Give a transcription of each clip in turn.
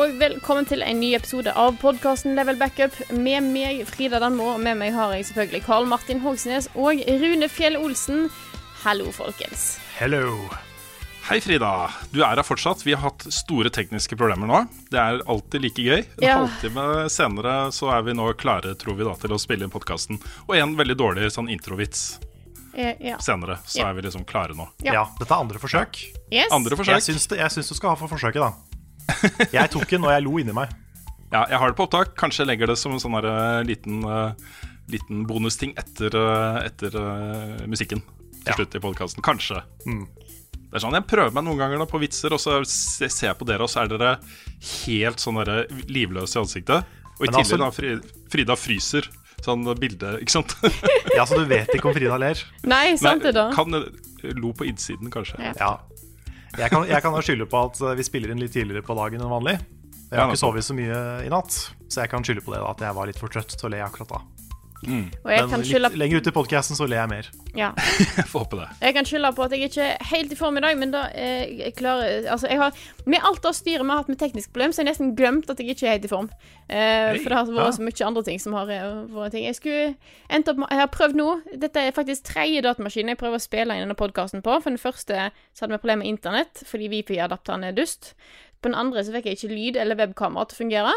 Og velkommen til en ny episode av podkasten Level Backup. Med meg, Frida Danmo, og med meg har jeg selvfølgelig Karl Martin Hogsnes og Rune Fjell Olsen. Hallo, folkens. Hello. Hei, Frida. Du er her fortsatt. Vi har hatt store tekniske problemer nå. Det er alltid like gøy. En Ja. halvtime senere så er vi nå klare, tror vi, da, til å spille inn podkasten. Og en veldig dårlig sånn introvits Eh, ja. senere, så Ja. er vi liksom klare nå. Ja. Ja, dette er andre forsøk. Yes. Andre forsøk. jeg syns du skal ha for forsøket, da. Jeg tok den, og jeg lo inni meg. Ja, jeg har det på opptak. Kanskje jeg legger det som en sånn eh, liten, uh, liten bonusting etter, uh, etter musikken til Ja. slutt i podkasten. Kanskje. Mm. Det er sånn, Jeg prøver meg noen ganger da på vitser, og så ser jeg på dere, og så er dere helt sånn der livløse i ansiktet. Og i Men tillegg altså- da Frida fryser. Sånn bilde, ikke sant? Ja, Så du vet ikke om Frida ler? Nei, sant det, da? Kan lo på innsiden, kanskje. Ja. Jeg kan, jeg kan skylde på at eh, vi spiller inn litt tidligere på dagen enn vanlig. Jeg har ikke sovet så mye i natt, så jeg kan skylde på det da, at jeg var litt for trøtt til å le akkurat da. Jeg Men kan litt lenger ute i podkasten så ler jeg mer. ja. Jeg får håpe det. Jeg kan skylde på at jeg ikke er helt i form i dag, men da jeg klarer Altså, jeg har Med alt det styret vi har hatt med teknisk problem, så har jeg nesten glemt at jeg ikke er helt i form. Eh, for det har vært ja. så mye andre ting som har eh, vært ting. Jeg skulle endt opp med Jeg har prøvd nå Dette er faktisk tredje datamaskin jeg prøver å spille inn denne podkasten på. For den første så hadde vi problemer med internett fordi Wifi-adapteren er dust. På den andre så fikk jeg ikke lyd eller webkamera til å fungere.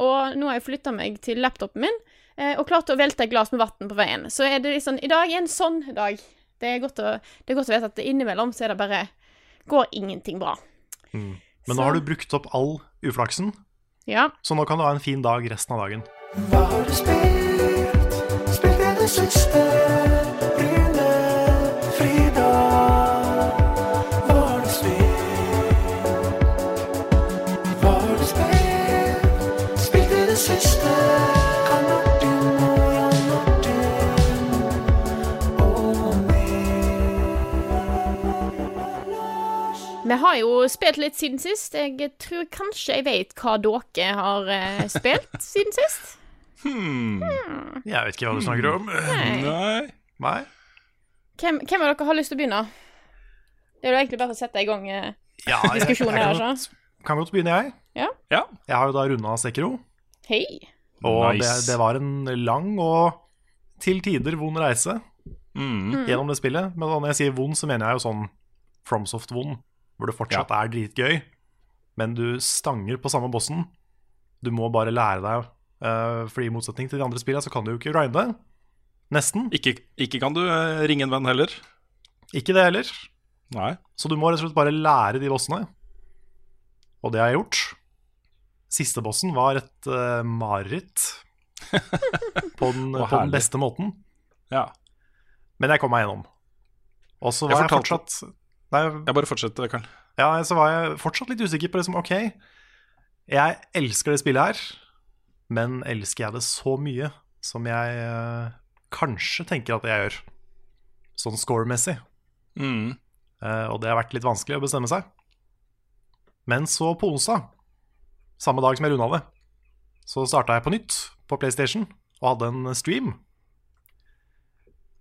Og nå har jeg flytta meg til laptopen min og klarte å velte et glass med vann på veien. Så er det liksom I dag er en sånn dag. Det er godt å, det er godt å vite at innimellom så er det bare Går ingenting bra. Men Så- nå har du brukt opp all uflaksen, Ja. så nå kan du ha en fin dag resten av dagen. Hva har du spilt? Spilt i det siste? Har jo spilt litt siden sist. Jeg tror kanskje jeg vet hva dere har uh, spilt siden sist. Jeg vet ikke hva du snakker om. Nei. Nei? Hvem, hvem av dere har lyst til å begynne? Det er jo egentlig bare å sette i gang uh, Ja, diskusjonen her, kan, godt, kan godt begynne, jeg. Ja. Jeg har jo da runda Sekiro. Hei. Og Nice. det, det var en lang og til tider vond reise Mm. gjennom det spillet. Men når jeg sier vond, så mener jeg jo sånn FromSoft-vond, hvor det fortsatt er dritgøy, men du stanger på samme bossen. Du må bare lære deg, uh, fordi i motsetning til de andre spillene, så kan du jo ikke grinde. Nesten. Ikke, ikke kan du uh, ringe en venn heller. Ikke det heller. Nei. Så du må rett og slett bare lære de bossene. Og det har jeg gjort. Siste bossen var et uh, mareritt. på den, på den beste måten. Ja. Men jeg kom meg gjennom. Og så var jeg, jeg fortsatt Nei, Jeg bare fortsetter, Karl. ja, så var jeg fortsatt litt usikker på liksom, OK, jeg elsker det spillet her, men elsker jeg det så mye som jeg uh, kanskje tenker at jeg gjør? Sånn score-messig. Mm. Uh, og det har vært litt vanskelig å bestemme seg. Men så på onsdag, samme dag som jeg runda det, så starta jeg på nytt på PlayStation og hadde en stream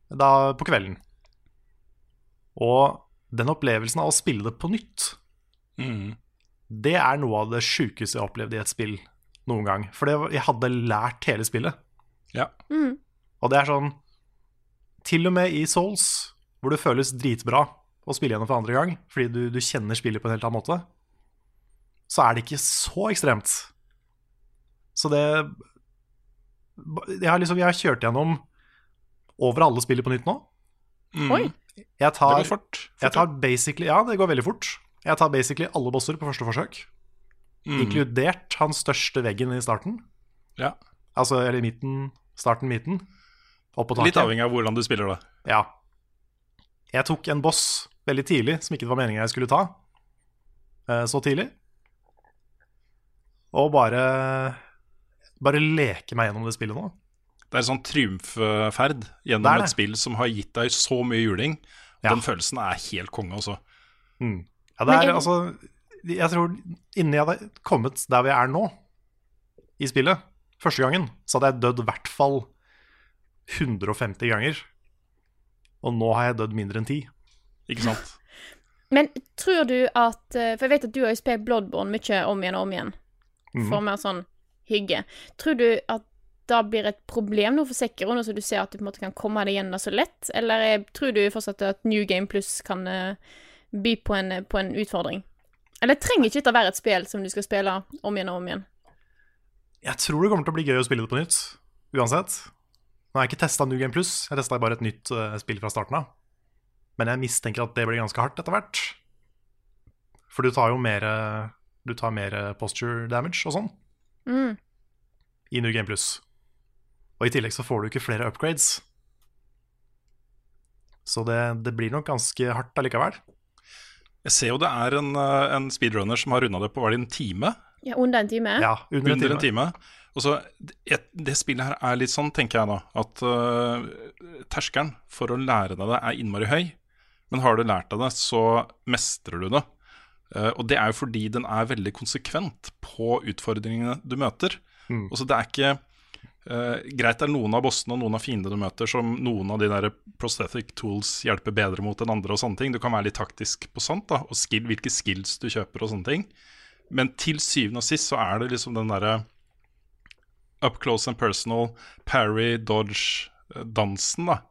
da på kvelden. Og den opplevelsen av å spille det på nytt, Mm. det er noe av det sjukeste jeg har opplevd i et spill noen gang. For det, jeg hadde lært hele spillet. Ja. Og det er sånn Til og med i Souls, hvor det føles dritbra å spille gjennom for andre gang, fordi du, du kjenner spillet på en helt annen måte, så er det ikke så ekstremt. Så det Jeg har liksom Jeg har kjørt gjennom over alle spillet på nytt nå. Mm. Oi. Jeg Det tar, går fort. jeg tar basically Ja, det går veldig fort. Jeg tar basically alle bosser på første forsøk. Mm. Inkludert hans største veggen i starten. Ja. Altså, eller midten, starten, midten. Opp på taket. Litt avhengig av hvordan du spiller det. Ja. Jeg tok en boss veldig tidlig, som ikke det var meningen jeg skulle ta. eh, Så tidlig. Og bare Bare leke meg gjennom det spillet nå. Det er en sånn triumfferd gjennom det det. et spill som har gitt deg så mye juling. Ja. Den følelsen er helt konge, altså. Mm. Ja, det er altså Jeg tror innen jeg hadde kommet der vi er nå, i spillet, første gangen, så hadde jeg dødd i hvert fall 150 ganger. Og nå har jeg dødd mindre enn 10. Ikke sant? Men tror du at eh, For jeg vet at du har jo spilt Bloodborne mye om igjen og om igjen. Mhm. For mer sånn hygge. Tror du at det blir et problem noe for Sekiro, nå som du ser at du på en måte kan komme deg gjennom det så lett? Eller er, tror du fortsatt at New Game Plus kan eh, by på en, på en utfordring? Eller trenger ikke dette være et spill som du skal spille om igjen og om igjen? Jeg tror det kommer til å bli gøy å spille det på nytt, uansett. Nå har jeg ikke testa New Game Plus, jeg testa bare et nytt uh, spill fra starten av. Men jeg mistenker at det blir ganske hardt etter hvert. For du tar jo mer Du tar mer posture damage og sånn Mm. i New Game Plus. Og i tillegg så får du ikke flere upgrades. Så det, det blir nok ganske hardt allikevel. Jeg ser jo det er en, eh, en speedrunner som har runda det på hver det en time. Ja, under en time? Ja, under, Under en en time. time. Og så, det, det spillet her er litt sånn, tenker jeg da, at uh, terskelen for å lære deg det er innmari høy. Men har du lært deg det, så mestrer du det. Uh, og det er jo fordi den er veldig konsekvent på utfordringene du møter. Mm. Og så det er ikke eh, Greit det er noen av bossene og noen av fiendene du møter som noen av de der prosthetic tools hjelper bedre mot enn andre og sånne ting. Du kan være litt taktisk på sånt, da, og skill, hvilke skills du kjøper og sånne ting. Men til syvende og sist så er det liksom den derre up close and personal, parry, dodge-dansen, da.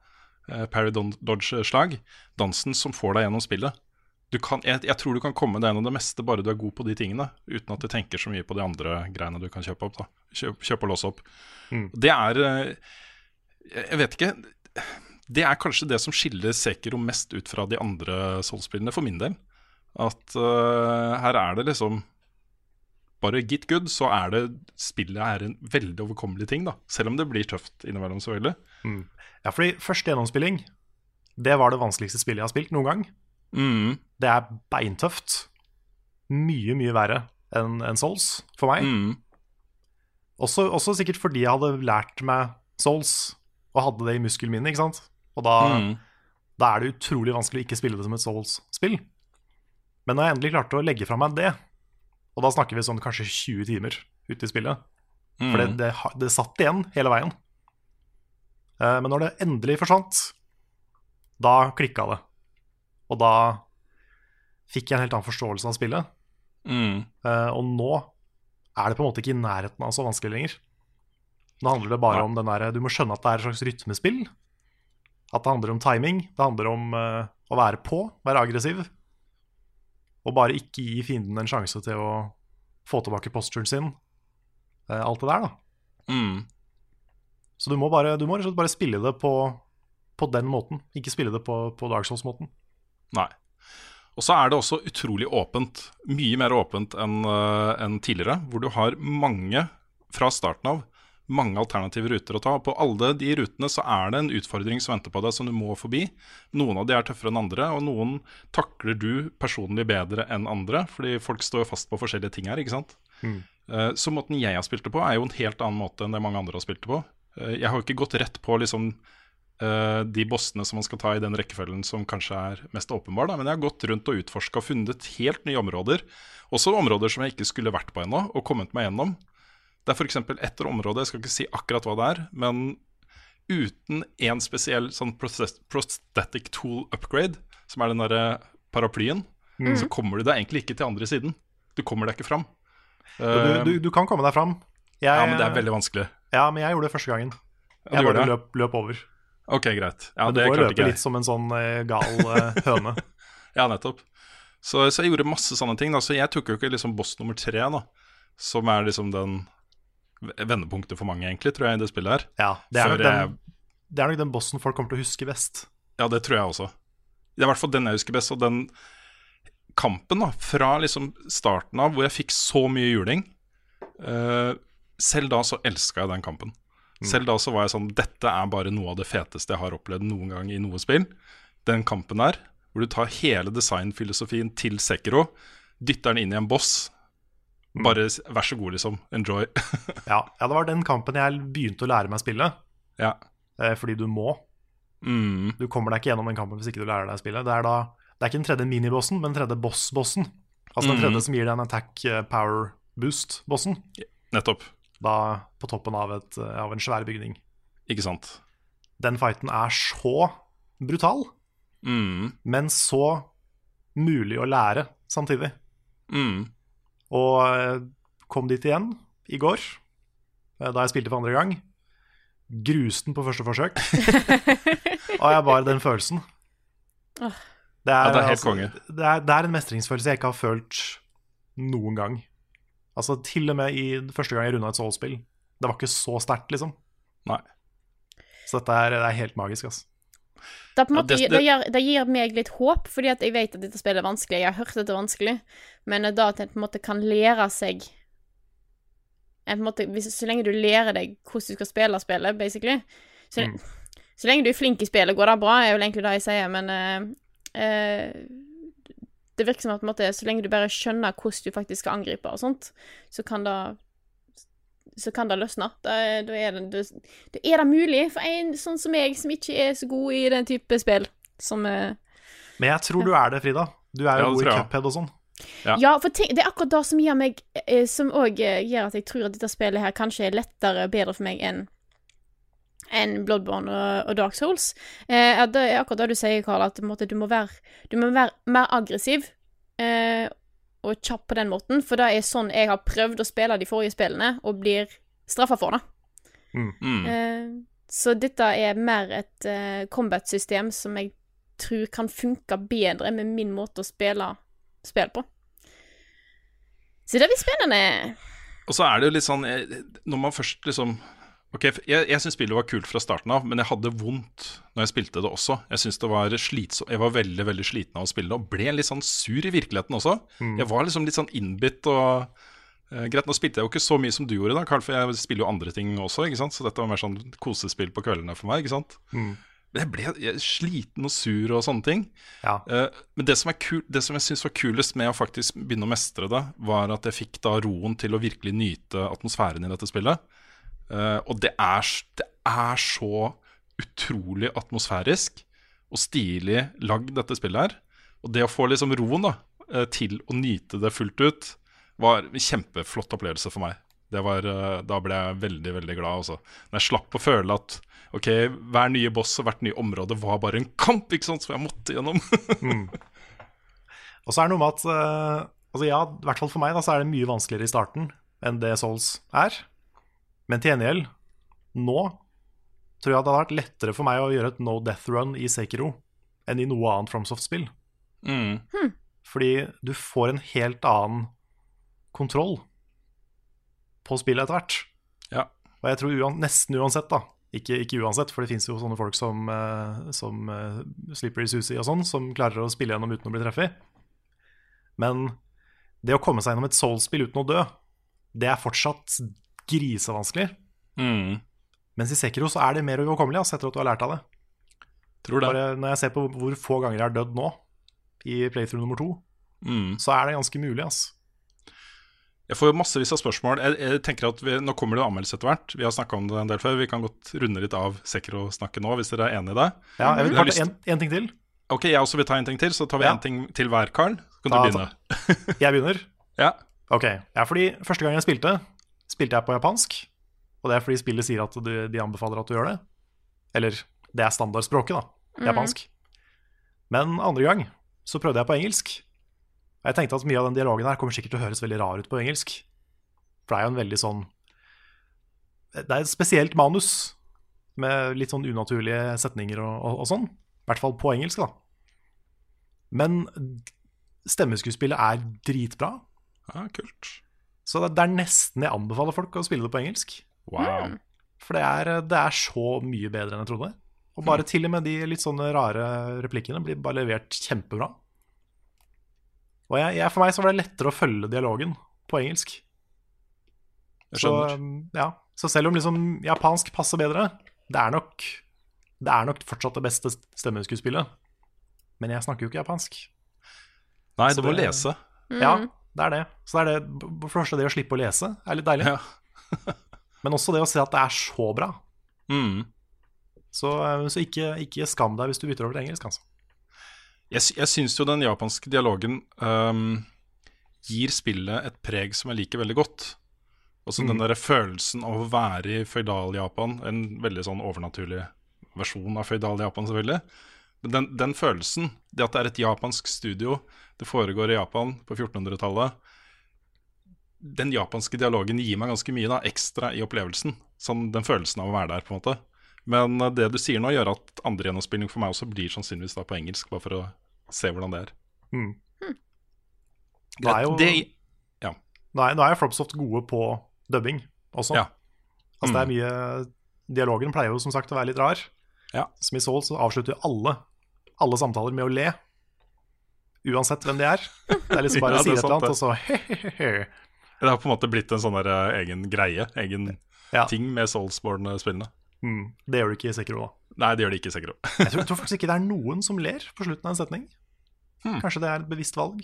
Uh, Parry, dodge-slag. Dansen som får deg gjennom spillet. Du kan, jeg, jeg tror du kan komme deg gjennom det meste bare du er god på de tingene, uten at du tenker så mye på de andre greiene du kan kjøpe opp. da Kjøp, kjøp og låse opp. Mm. Det er eh, Jeg vet ikke. Det er kanskje det som skiller Sekiro mest ut fra de andre Soul-spillene, for min del. At uh, her er det liksom bare get good, så er det spillet er en veldig overkommelig ting, da. Selv om det blir tøft innimellom, selvfølgelig. Ja, fordi første gjennomspilling, det var det vanskeligste spillet jeg har spilt noen gang. Mm, Det er beintøft. Mye, mye verre enn en Souls for meg. mm, Også, også sikkert fordi jeg hadde lært meg Souls og hadde det i muskelminnet, ikke sant. Og da, mm. da er det utrolig vanskelig å ikke spille det som et Souls-spill. Men når jeg endelig klarte å legge fra meg det, og da snakker vi sånn kanskje 20 timer ute i spillet, mm. for det, det, det satt igjen hele veien. Eh, Men når det endelig forsvant, da klikka det. Og da fikk jeg en helt annen forståelse av spillet. Mm. Uh, Og nå er det på en måte ikke i nærheten av så vanskelig lenger. Nå handler det bare ja. om den der Du må skjønne at det er et slags rytmespill. At det handler om timing. Det handler om uh, å være på, være aggressiv. Og bare ikke gi fienden en sjanse til å få tilbake posturen sin. Uh, alt det der, da. Mm. Så du må bare, du må bare spille det på, på den måten. Ikke spille det på, på Dark Souls-måten. Nei. Og så er det også utrolig åpent. Mye mer åpent enn eh, enn tidligere, hvor du har mange fra starten av. Mange alternative ruter å ta. På alle de rutene så er det en utfordring som venter på deg, som du må forbi. Noen av de er tøffere enn andre, og noen takler du personlig bedre enn andre. Fordi folk står jo fast på forskjellige ting her, ikke sant. Eh, Så måten jeg har spilt det på, er jo en helt annen måte enn det mange andre har spilt det på. Eh, Jeg har jo ikke gått rett på liksom eh, de bossene som man skal ta i den rekkefølgen som kanskje er mest åpenbar, da. men jeg har gått rundt og utforska og funnet helt nye områder. Også områder som jeg ikke skulle vært på ennå, og kommet meg gjennom. Det er f.eks. ett område, jeg skal ikke si akkurat hva det er, men uten en spesiell sånn prosthetic tool upgrade, som er den derre paraplyen, så kommer du deg egentlig ikke til andre siden. Du kommer deg ikke fram. Du, du, du kan komme deg fram. Jeg, ja, men det er veldig vanskelig. Ja, men jeg gjorde det første gangen. Jeg gjorde bare det? løp, løp over. Ok, greit. Ja, Men du får løpe litt som en sånn eh, gal eh, høne. Ja, nettopp. Så, så jeg gjorde masse sånne ting. Da. Så jeg tok jo ikke liksom boss nummer tre, da, som er liksom den vendepunktet for mange, egentlig, tror jeg, i det spillet her. Ja, det er, nok den, jeg- det er nok den bossen folk kommer til å huske best. Ja, det tror jeg også. Det er i hvert fall den jeg husker best. Og den kampen da, fra liksom starten av, hvor jeg fikk så mye juling uh, Selv da så elska jeg den kampen. Selv da så var jeg sånn Dette er bare noe av det feteste jeg har opplevd noen gang i noe spill. Den kampen der, hvor du tar hele designfilosofien til Sekiro, dytter den inn i en boss. Bare vær så god, liksom. Enjoy. Ja, ja, det var den kampen jeg begynte å lære meg spillet, ja. eh, fordi du må. Mm, Du kommer deg ikke gjennom den kampen hvis ikke du lærer deg å spille. Det er, da, det er ikke den tredje minibossen, men den tredje boss-bossen. Altså den tredje tredje som gir deg en attack eh, power boost-bossen. nettopp. Da på toppen av, et, eh, av en svær bygning. Ikke sant. Den fighten er så brutal, Mm, men så mulig å lære samtidig. mm, Og eh, kom dit igjen i går, eh, da jeg spilte for andre gang. Grusten på første forsøk. og jeg bare den følelsen. Det er, Ja, det er helt altså, konge. Det er, det er en mestringsfølelse jeg ikke har følt noen gang. Altså Til og med i første gang jeg runda et Soul-spill. Det var ikke så sterkt, liksom. nei. Så dette er, det er helt magisk, altså. Det, på en Ja, måte, det- det, gir, det gir meg litt håp, fordi at jeg vet at dette spillet er vanskelig. Jeg har hørt at det er vanskelig, men da at en på en måte kan lære seg en på en måte, hvis, Så lenge du lærer deg hvordan du skal spille spillet, basically Så, Mm. så lenge du er flink i spillet, går det bra, er vel egentlig det jeg sier, men uh, eh, Det virker som at på en måte, så lenge du bare skjønner hvordan du faktisk skal angripe og sånt, så kan det så kan det løsne. Da, da, er det, da, da er det mulig for en sånn som meg, som ikke er så god i den type spill, som eh, Men jeg tror du er det, Frida. Du er jo ja, god i cuphead og sånn. Ja. Ja, for ting, det er akkurat det som gir meg eh, Som òg gjør at jeg tror at dette spillet her kanskje er lettere og bedre for meg enn enn Bloodborne og, og Dark Souls. Eh, ja, det er akkurat det du sier, Karl, at på måte, du må være, du må være mer aggressiv eh, og kjapp på den måten, for det er sånn jeg har prøvd å spille de forrige spillene, og blir straffa for det. Mm. Eh, så dette er mer et eh, combat-system som jeg tror kan funke bedre med min måte å spille spill på. Så det blir spennende. Og så er det jo litt sånn eh, Når man først liksom Ok, Jeg, jeg syns spillet var kult fra starten av, men jeg hadde vondt når jeg spilte det også. Jeg synes det var slitsom, jeg var veldig veldig sliten av å spille det, og ble litt sånn sur i virkeligheten også. Jeg var liksom litt sånn innbitt og eh, Greit, nå spilte jeg jo ikke så mye som du gjorde, da, Carl, for jeg spiller jo andre ting også, ikke sant? så dette var mer sånn kosespill på kveldene for meg. ikke sant? Men jeg ble jeg, sliten og sur og sånne ting. Ja. Eh, men det som, er kul, det som jeg syns var kulest med å faktisk begynne å mestre det, var at jeg fikk da roen til å virkelig nyte atmosfæren i dette spillet. Eh, og det er, det er så utrolig atmosfærisk og stilig lagd, dette spillet her. Og det å få liksom roen da, eh, til å nyte det fullt ut, var en kjempeflott opplevelse for meg. Var, eh, da ble jeg veldig, veldig glad. Også. Når jeg slapp å føle at ok, hver nye boss og hvert nye område var bare en kamp ikke sant, som jeg måtte gjennom. Og så er det noe med at Altså ja, i hvert fall for meg da, så er det mye vanskeligere i starten enn det Souls er. Men til gjengjeld, nå tror jeg det hadde vært lettere for meg å gjøre et no death run i Sekiro enn i noe annet FromSoft-spill. mm. Fordi du får en helt annen kontroll på spillet etter hvert. Ja. Og jeg tror uan, nesten uansett, da. Ikke, ikke uansett, for det fins jo sånne folk som, uh, som uh, Slippery Susie og sånn, som klarer å spille gjennom uten å bli treffet. Men det å komme seg gjennom et soul-spill uten å dø, det er fortsatt grisevanskelig. Mm. Mens i Sekiro så er det mer uoverkommelig altså, etter at du har lært av det. Tror det. Bare når jeg ser på hvor få ganger jeg har dødd nå, i playthrough nummer to, Mm. så er det ganske mulig, altså. Jeg får massevis av spørsmål. Jeg, jeg tenker at vi, Nå kommer det jo anmeldelse etter hvert. Vi har snakka om det en del før. Vi kan godt runde litt av Sekro-snakket nå, hvis dere er enig i det. Ja, jeg vil ta lyst- en, en ting til. Ok, jeg også vil ta en ting til, så tar vi Ja. en ting til hver, Karl. Så kan Da- du begynne. Jeg begynner. Ja. Ok, ja, fordi første gang jeg spilte, spilte jeg på japansk. Og det er fordi spillet sier at du, de anbefaler at du gjør det. Eller det er standardspråket, da. Japansk. Men andre gang så prøvde jeg på engelsk. Og jeg tenkte at mye av den dialogen her kommer sikkert til å høres veldig rar ut på engelsk. For det er jo en veldig sånn Det er et spesielt manus med litt sånn unaturlige setninger og, og, og sånn. I hvert fall på engelsk, da. Men stemmeskuespillet er dritbra. ja, kult. Så det, er nesten jeg anbefaler folk å spille det på engelsk. Wow. For det er, det er så mye bedre enn jeg trodde. Og bare til og med de litt sånne rare replikkene blir bare levert kjempebra. Og jeg, jeg, for meg så var det lettere å følge dialogen på engelsk. Jeg Så, skjønner. um, ja. så selv om liksom japansk passer bedre, det er nok Det er nok fortsatt det beste stemmeskuespillet. Men jeg snakker jo ikke japansk. Nei, det du må lese. Ja, det er det. Så det er det, for det første det å slippe å lese er litt deilig. Ja. Men også det å se at det er så bra. Mm. Så, uh, så ikke, ikke skam deg hvis du bytter over til engelsk, altså. Jeg, jeg syns jo den japanske dialogen um, gir spillet et preg som jeg liker veldig godt. Altså den der følelsen av å være i føydal-Japan, en veldig sånn overnaturlig versjon av føydal-Japan, selvfølgelig. Men den, den følelsen, det at det er et japansk studio, det foregår i Japan på 1400-tallet Den japanske dialogen gir meg ganske mye da, ekstra i opplevelsen. Sånn den følelsen av å være der, på en måte. Men eh, det du sier nå, gjør at andre gjennomspilling for meg også blir sannsynligvis da på engelsk, bare for å se hvordan det er. Mm. Nå er jo, Det, nå er, nå er gode på dubbing også. Ja. Altså det er mye Dialogen pleier jo som sagt å være litt rar. Ja. Som i Soul så avslutter jo alle Alle samtaler med å le. Uansett hvem de er. Det er liksom bare å det si et eller annet, og så he-he-he. det har på en måte blitt en sånn der, eh, egen greie, egen Ja. ting med Soulsborne-spillene. Mm. Det gjør du ikke i Sekiro. da. Nei, det gjør de ikke, Sekiro. Jeg tror, tror faktisk ikke det er noen som ler på slutten av en setning. Hmm. Kanskje det er et bevisst valg.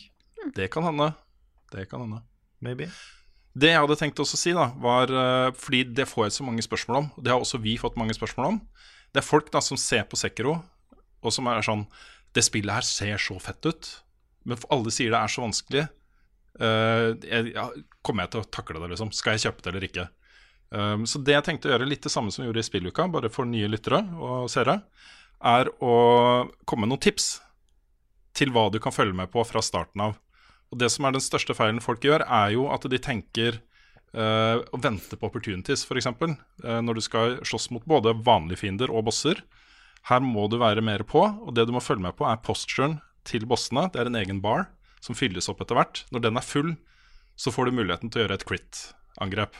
Det kan hende. Det kan hende. Maybe. Det jeg hadde tenkt også å si, da, var eh, Fordi det får jeg så mange spørsmål om. Det har også vi fått mange spørsmål om. Det er folk da som ser på Sekiro, og som er sånn Det spillet her ser så fett ut, men alle sier det er så vanskelig. Uh, jeg, ja, kommer jeg til å takle det, liksom? Skal jeg kjøpe det eller ikke? Um, så det jeg tenkte å gjøre, litt det samme som vi gjorde i spilluka, bare for nye lyttere og seere, er å komme med noen tips til hva du kan følge med på fra starten av. Og det som er den største feilen folk gjør, er jo at de tenker eh, å vente på opportunities, f.eks. Uh, når du skal slåss mot både vanlige fiender og bosser. Her må du være mer på, og det du må følge med på, er posturen til bossene. Det er en egen bar som fylles opp etter hvert. Når den er full, så får du muligheten til å gjøre et crit-angrep.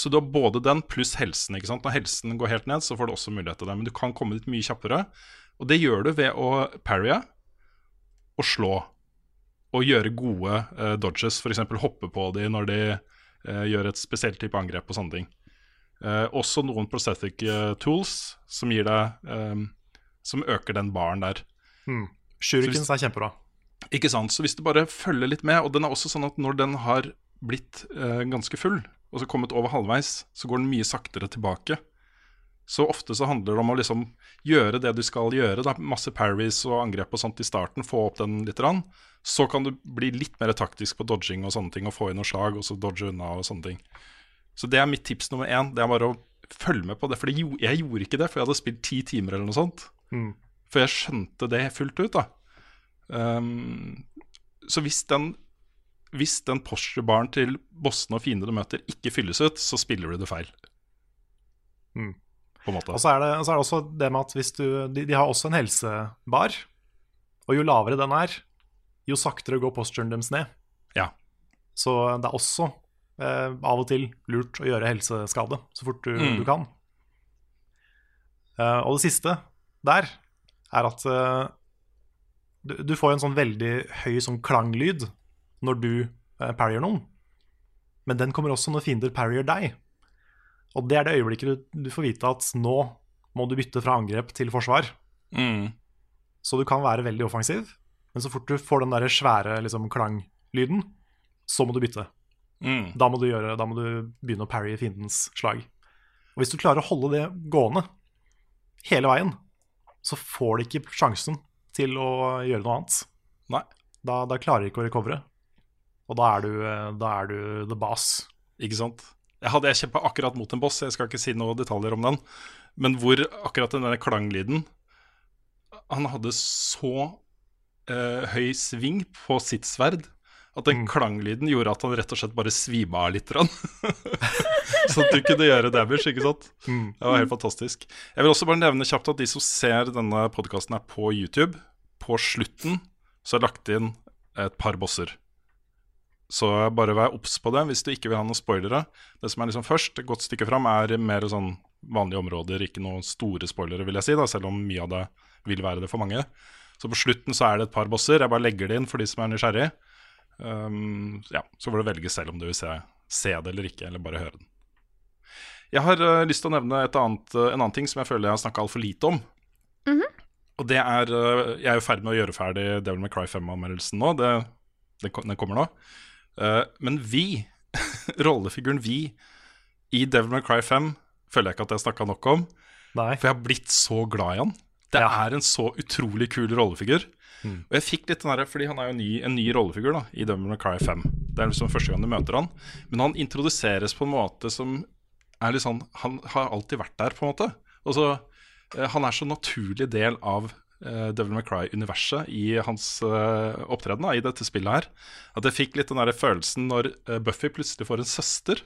Så du har både den pluss helsen. ikke sant? Når helsen går helt ned, så får du også mulighet til det. Men du kan komme dit mye kjappere. Og det gjør du ved å parrye og slå. Og gjøre gode uh, dodges, f.eks. hoppe på dem når de uh, gjør et spesielt type angrep og sånne ting. Uh, også noen prosthetic eh, tools som gir deg um, Som øker den baren der. Mm. Shurikens er kjempebra. Ikke sant? Så hvis du bare følger litt med, og den er også sånn at når den har blitt eh, ganske full, og så kommet over halvveis, så går den mye saktere tilbake. Så ofte så handler det om å liksom gjøre det du skal gjøre, da. masse parries og angrep og sånt i starten, få opp den litt. Rann. Så kan du bli litt mer taktisk på dodging og sånne ting, og få inn noen slag, og så dodge unna og sånne ting. Så det er mitt tips nummer én. Det er bare å følge med på det. For jeg gjorde ikke det, for jeg hadde spilt ti timer eller noe sånt. Mm. For jeg skjønte det fullt ut, da. Um, så hvis den Hvis den Porsche-baren til bossene og fiendene du møter, ikke fylles ut, så spiller du det feil. Mm. På en måte. Og så er, det, så er det også det med at hvis du De, de har også en helsebar, og jo lavere den er, jo saktere går posturen deres ned. Ja. Så det er også eh, av og til lurt å gjøre helseskade så fort du, Mm. du kan. Eh, og det siste der er at eh, du, du får en sånn veldig høy sånn klanglyd når du eh, parrier noen. Men den kommer også når fiender parrier deg. Og det er det øyeblikket du, du får vite at nå må du bytte fra angrep til forsvar. Mm. Så du kan være veldig offensiv, men så fort du får den der svære liksom, klanglyden, så må du bytte. Mm. Da må du, gjøre, da må du begynne å parry fiendens slag. Og hvis du klarer å holde det gående hele veien, så får du ikke sjansen til å gjøre noe annet. Nei. Da, da klarer du ikke å recovere. Og da er du, eh, da er du the boss. Ikke sant? Jeg hadde jeg kjempa akkurat mot en boss, jeg skal ikke si noen detaljer om den, men hvor akkurat denne klanglyden Han hadde så eh, høy sving på sitt sverd at den Mm. klanglyden gjorde at han rett og slett bare svima av litt. så at du kunne gjøre damage, ikke sant? Mm. Det var helt fantastisk. Jeg vil også bare nevne kjapt at de som ser denne podkasten her på YouTube, på slutten så er det lagt inn et par bosser. Så bare vær obs på det hvis du ikke vil ha noen spoilere. Det som er liksom først, et godt stykke fram, er mer sånn vanlige områder, ikke noen store spoilere, vil jeg si, da, selv om mye av det vil være det for mange. Så på slutten så er det et par bosser. Jeg bare legger det inn for de som er nysgjerrig. Um, ja, så får du velge selv om du vil se, se det eller ikke, eller bare høre den. Jeg har uh, lyst til å nevne annet, uh, en annen ting som jeg føler jeg har snakka altfor lite om. Og det er uh, Jeg er i ferd med å gjøre ferdig Devil May Cry 5-anmeldelsen nå. Det, det, den kommer nå. Uh, men vi, rollefiguren vi i Devil May Cry 5, føler jeg ikke at jeg snakka nok om. Nei. For jeg har blitt så glad i han. Det Ja. er en så utrolig kul rollefigur. Og jeg fikk litt den der, fordi han er jo ny, en ny rollefigur da, i Devil May Cry 5. Det er liksom første gang du møter han. Men han introduseres på en måte som er litt sånn Han har alltid vært der, på en måte. Og så, eh, han er så naturlig del av eh, Devil May Cry-universet i hans eh, opptreden i dette spillet her. At jeg fikk litt den der følelsen når eh, Buffy plutselig får en søster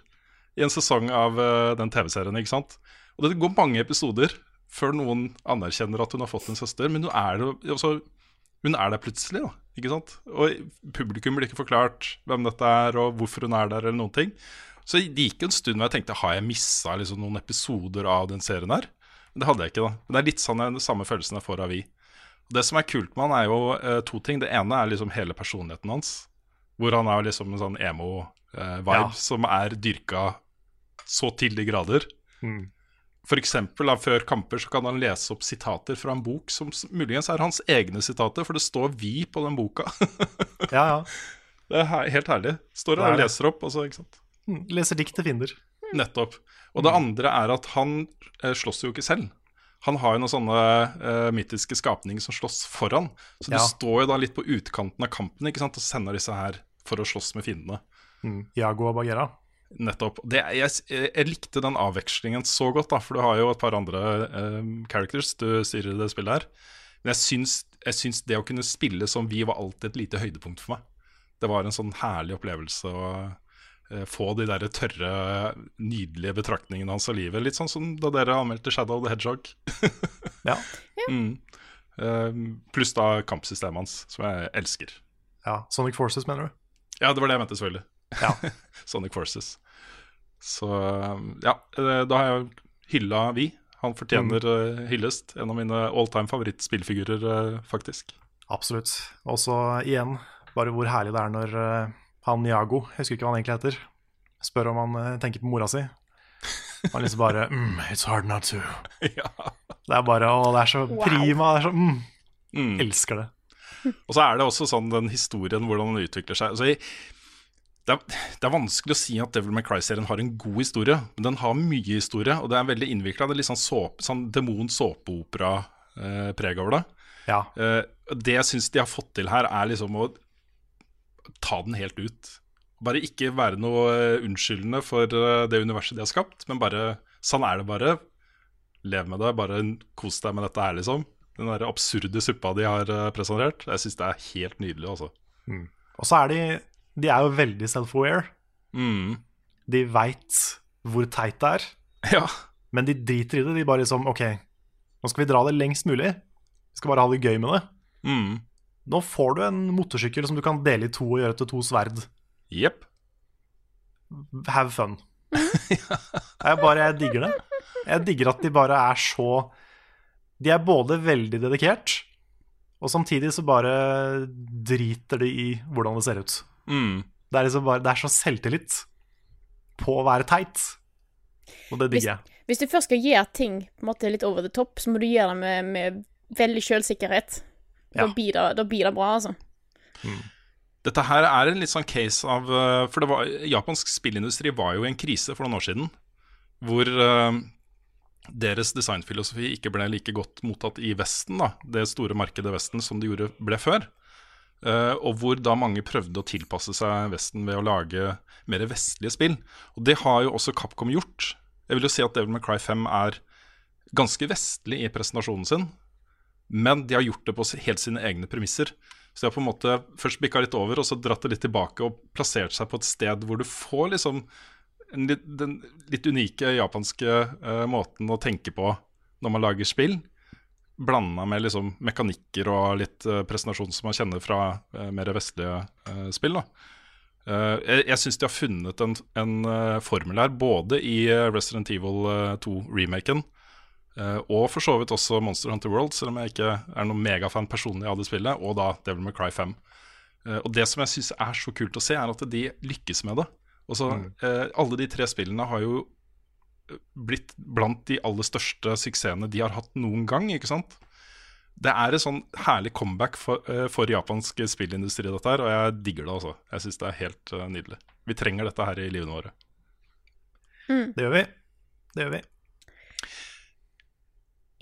i en sesong av eh, den TV-serien. ikke sant? Og det går mange episoder før noen anerkjenner at hun har fått en søster, men hun er, det, altså, hun er der plutselig. da, ikke sant? Og publikum blir ikke forklart hvem dette er, og hvorfor hun er der, eller noen ting. Så det gikk en stund hvor jeg tenkte har jeg missa liksom, noen episoder av den serien her? Men det hadde jeg ikke. da. Men det er litt sånn den samme følelsen jeg får av Vi. Det som er kult med han, er jo eh, to ting. Det ene er liksom hele personligheten hans. Hvor han er liksom en sånn emo-vibe Ja. som er dyrka så til de grader. Mm. For eksempel, da, før kamper så kan han lese opp sitater fra en bok som muligens er hans egne sitater, for det står 'vi' på den boka. Ja, ja. det er he- helt herlig. Står Det er og leser opp, altså, ikke sant. Mm, Leser dikt til fiender. Nettopp. Og det andre er at han eh, slåss jo ikke selv. Han har jo noen sånne uh, mytiske skapninger som slåss foran. Så du Ja. står jo da litt på utkanten av kampen ikke sant, og sender disse her for å slåss med fiendene. Mm. Jago og Bagheera. Nettopp. Det, jeg, jeg likte den avvekslingen så godt, da, for du har jo et par andre eh, characters du styrer i det spillet her. Men jeg syns, jeg syns det å kunne spille som vi var alltid et lite høydepunkt for meg. Det var en sånn herlig opplevelse eh, få de der tørre, nydelige betraktningene hans av livet. Litt sånn som da dere anmeldte Shadow the Hedgehog. Ja. mm. Eh, pluss da kampsystemet hans, som jeg elsker. ja. Sonic Forces, mener du? Ja, det var det jeg mente, selvfølgelig. Ja. Sonic Forces. Så ja, eh, da har jeg hylla Vi. Han fortjener eh, hyllest. En av mine all time favorittspillfigurer, eh, faktisk. Absolutt. Og så igjen, bare hvor herlig det er når eh, han Jago, jeg husker ikke hva han egentlig heter, spør om han eh, tenker på mora si. Han liksom bare mm, It's hard not to. ja. Det er bare Å, det er så Wow. prima. Det er så mm, mm. Elsker det. Og så er det også sånn den historien, hvordan den utvikler seg. Altså, det, er, det er vanskelig å si at Devil May Cry-serien har en god historie, men den har mye historie, og det er veldig innvikla. Det er litt sånn, såpe, sånn demon-såpeopera-preg over det. Ja. Eh, det jeg syns de har fått til her, er liksom å ta den helt ut. Bare ikke være noe eh, unnskyldende for eh, det universet de har skapt, men bare sånn er det bare. Lev med det, bare kos deg med dette her, liksom. Den der absurde suppa de har eh, presentert. Jeg syns det er helt nydelig, altså. Og så er de De er jo veldig self-aware. Mm. De veit hvor teit det er, Ja. men de driter i det. De bare liksom OK, nå skal vi dra det lengst mulig. Vi skal bare ha det gøy med det. Mm. Nå får du en motorsykkel som du kan dele i to og gjøre til to sverd. Jepp. Have fun. jeg bare, jeg digger det. Jeg digger at de bare er så De er både veldig dedikert, og samtidig så bare driter de i hvordan det ser ut. Mm. Det er, liksom bare, det er så selvtillit på å være teit, og det digger jeg. Hvis du først skal gjøre ting på en måte litt over the top, så må du gjøre det med, med veldig selvsikkerhet. Da, blir det, da blir det bra, altså. Dette her er en litt sånn case av eh, For det var, japansk spillindustri var jo i en krise for noen år siden. Hvor uh, deres designfilosofi ikke ble like godt mottatt i Vesten, da, det store markedet Vesten, som det gjorde, ble før. Uh, og hvor da mange prøvde å tilpasse seg Vesten ved å lage mer vestlige spill. Og det har jo også Capcom gjort. Jeg vil jo si at Devil May Cry 5 er ganske vestlig i presentasjonen sin, men de har gjort det på helt sine egne premisser. Så de har på en måte først bikka litt over, og så dratt det litt tilbake og plassert seg på et sted hvor du får liksom litt, den litt unike japanske uh, måten å tenke på når man lager spill. Blanda med liksom mekanikker og litt uh, presentasjon som man kjenner fra uh, mer vestlige spill. da. Uh, jeg jeg syns de har funnet en, en uh, formel her, både i Resident Evil uh, 2-remaken eh, og for så vidt også Monster Hunter World, selv om jeg ikke er noen megafan personlig av det spillet, og da Devil May Cry 5. Eh, og det som jeg syns er så kult å se, er at de lykkes med det. Og så, eh, alle de tre spillene har jo eh, blitt blant de aller største suksessene de har hatt noen gang, ikke sant? Det er et sånn herlig comeback for, eh, for japansk spillindustri, dette her, og jeg digger det, altså. Jeg syns det er helt eh, nydelig. Vi trenger dette her i livene våre. Det gjør vi. Det gjør vi.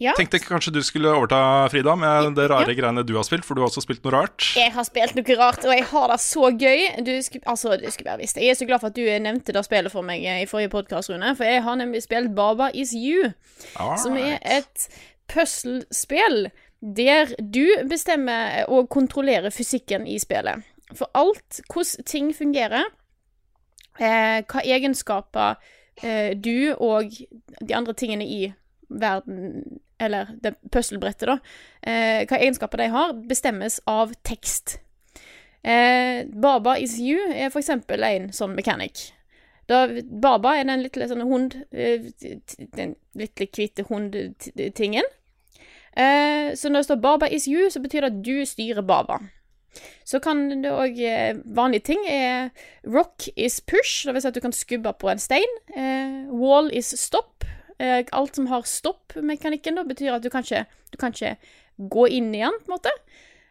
Ja. Tenkte kanskje du skulle overta, Frida, med det rare greiene du har spilt, for du har også spilt noe rart. Jeg har spilt noe rart, og jeg har det så gøy. Du skulle, altså, du skulle bare visst det. Jeg er så glad for at du nevnte det spillet for meg i forrige podkast, Rune. For jeg har nemlig spilt Baba Is You, som er et puslespill der du bestemmer og kontrollerer fysikken i spillet. For alt, hvordan ting fungerer, eh, hva egenskaper eh, du og de andre tingene i verden, eller det puslebrettet, da, eh, hva egenskaper de har, bestemmes av tekst. Eh, Baba is you er eksempel en sånn mechanic. Da, Baba er den lille sånn hund eh, Den lille hvite hundtingen. Eh, så når det står 'Baba is you', så betyr det at du styrer Baba. Så kan det òg eh, Vanlige ting er 'rock is push', vil si at du kan skubbe på en stein. Eh, 'wall is stop'. Eh, alt som har stopp-mekanikken, da, betyr at du kan ikke, du kan ikke gå inn i den, på en måte.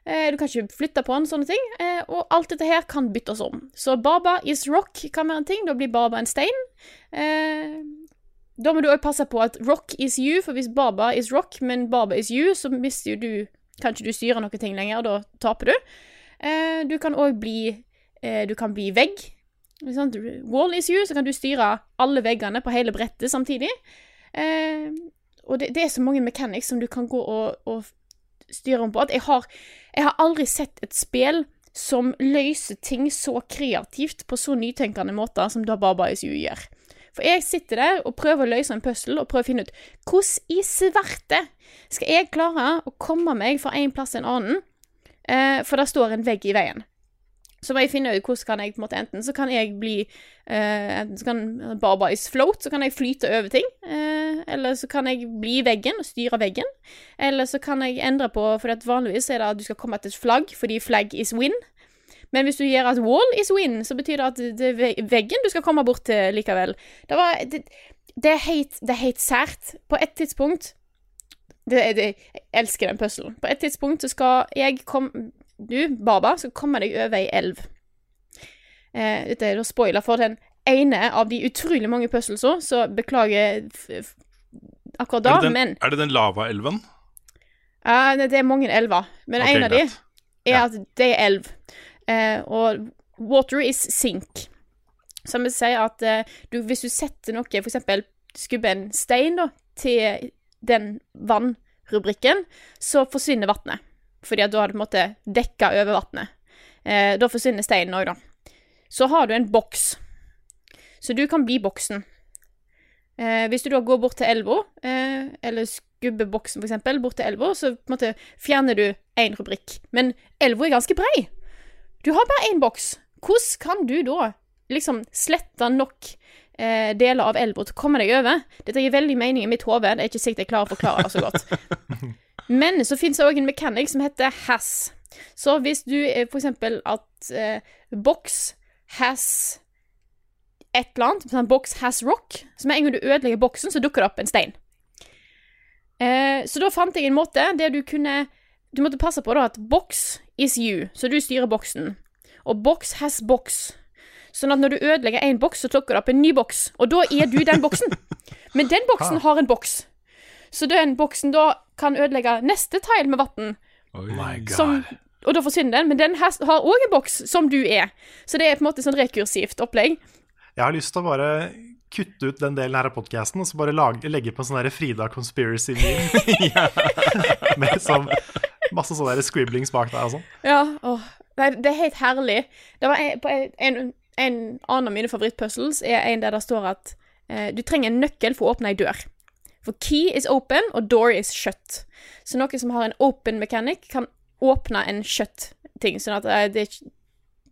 Eh, du kan ikke flytte på den, sånne ting. Eh, og alt dette her kan byttes om. Så Baba is rock kan være en ting. Da blir Baba en stein. Da må du òg passe på at rock is you, for hvis Baba is rock, men Baba is you, så mister jo du Kan ikke du styre noen ting lenger, da taper du. Du kan òg bli Du kan bli vegg. Wall is you, så kan du styre alle veggene på hele brettet samtidig. Eh, og det, det er så mange mechanics som du kan gå og, og styre om på. At jeg har, jeg har aldri sett et spill som løser ting så kreativt på så nytenkende måter som da Baba is you gjør. For jeg sitter der og prøver å løse en puzzle og prøver å finne ut hvordan i svarte skal jeg klare å komme meg fra en plass til en annen, eh, for det står en vegg i veien. Så må jeg finne ut hvordan kan jeg på en måte Enten så kan jeg bli uh, Enten så kan Baba is float, så kan jeg flyte over ting. Uh, eller så kan jeg bli i veggen og styre veggen. Eller så kan jeg endre på For vanligvis er det at du skal komme til et flagg, fordi flag is win. Men hvis du gjør at wall is win, så betyr det at det er veggen du skal komme bort til likevel. Det, var, det, det er helt sært. På et tidspunkt det, det, Jeg elsker den puzzlen. På et tidspunkt så skal jeg komme Du, Baba, skal komme deg over ei elv. Eh, dette er da spoiler for den ene av de utrolig mange puzzlesa, så beklager akkurat da, er, den, men er det den lavaelven? Ja, det det er mange elver. Men okay, en av de er Ja. at det er elv. Eh, og water is sink. Som vil si at eh, du, hvis du setter noe, for eksempel skubber en stein da, til den vannrubrikken, så forsvinner vannet. Fordi at da har du på en måte dekka over vannet. Eh, da forsvinner steinen òg, da. Så har du en boks. Så du kan bli boksen. Eh, hvis du da går bort til elva, eh, eller skubber boksen eksempel, bort til elva, så på en måte fjerner du én rubrikk. Men elva er ganske brei. Du har bare én boks. Hvordan kan du da liksom slette nok eh, deler av elva til å komme deg over? Dette gir veldig mening i mitt hode, det er ikke sikkert jeg klarer å forklare det så godt. Men så finnes det òg en mechanic som heter has. Så hvis du eh, eksempel at eh, box has et eller annet, sånn box has rock, så med en gang du ødelegger boksen, så dukker det opp en stein. Eh, så da fant jeg en måte der du kunne Du måtte passe på da at box is you, så du styrer boksen. Og box has box. Sånn at når du ødelegger én boks, så dukker det opp en ny boks. Og da er du den boksen. Men den boksen har en boks. Så den boksen da kan ødelegge neste tile med vann. God. Og da forsvinner den, men den has- har òg en boks som du er. Så det er på en måte sånn rekursivt opplegg. Jeg har lyst til å bare kutte ut den delen her av podkasten og så bare lage, legge på en sånn Frida conspiracy meme. Med sånn masse sånne der scribblings bak der og sånn. Ja, åh. Nei, det er helt herlig. Det var en, en, en, en annen av mine favorittpuzzles er en der det står at eh, du trenger en nøkkel for å åpne ei dør. For key is open, og door is shut. Så noe som har en open mechanic, kan åpne en shut ting. Sånn at eh, det, er ikke-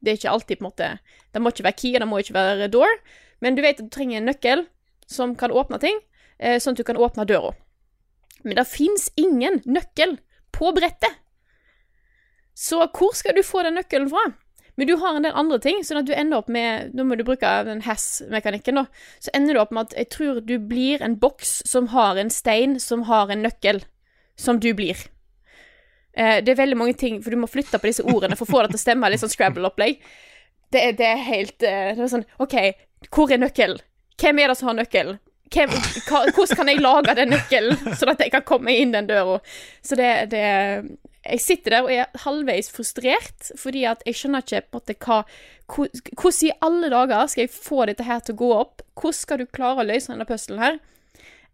Det er ikke alltid på en måte Det må ikke være key, og det må ikke være door, men du vet at du trenger en nøkkel som kan åpne ting, eh, sånn at du kan åpne døra. Men det fins ingen nøkkel på brettet. Så hvor skal du få den nøkkelen fra? Men du har en del andre ting, sånn at du ender opp med Nå må du bruke den Hass-mekanikken, da. Så ender du opp med at jeg tror du blir en boks som har en stein som har en nøkkel. Som du blir. Eh, det er veldig mange ting, for du må flytte på disse ordene for å få det til å stemme. Litt sånn Scrabble-opplegg. Det, det er helt eh, Det er sånn OK, hvor er nøkkelen? Hvem er det som har nøkkelen? Hvem, hva, hvordan kan jeg lage den nøkkelen, sånn at jeg kan komme inn den døra? Så det, det Jeg sitter der og er halvveis frustrert, fordi at jeg skjønner ikke på en hva Hvordan i alle dager skal jeg få dette her til å gå opp? Hvordan skal du klare å løse denne puzzlen her?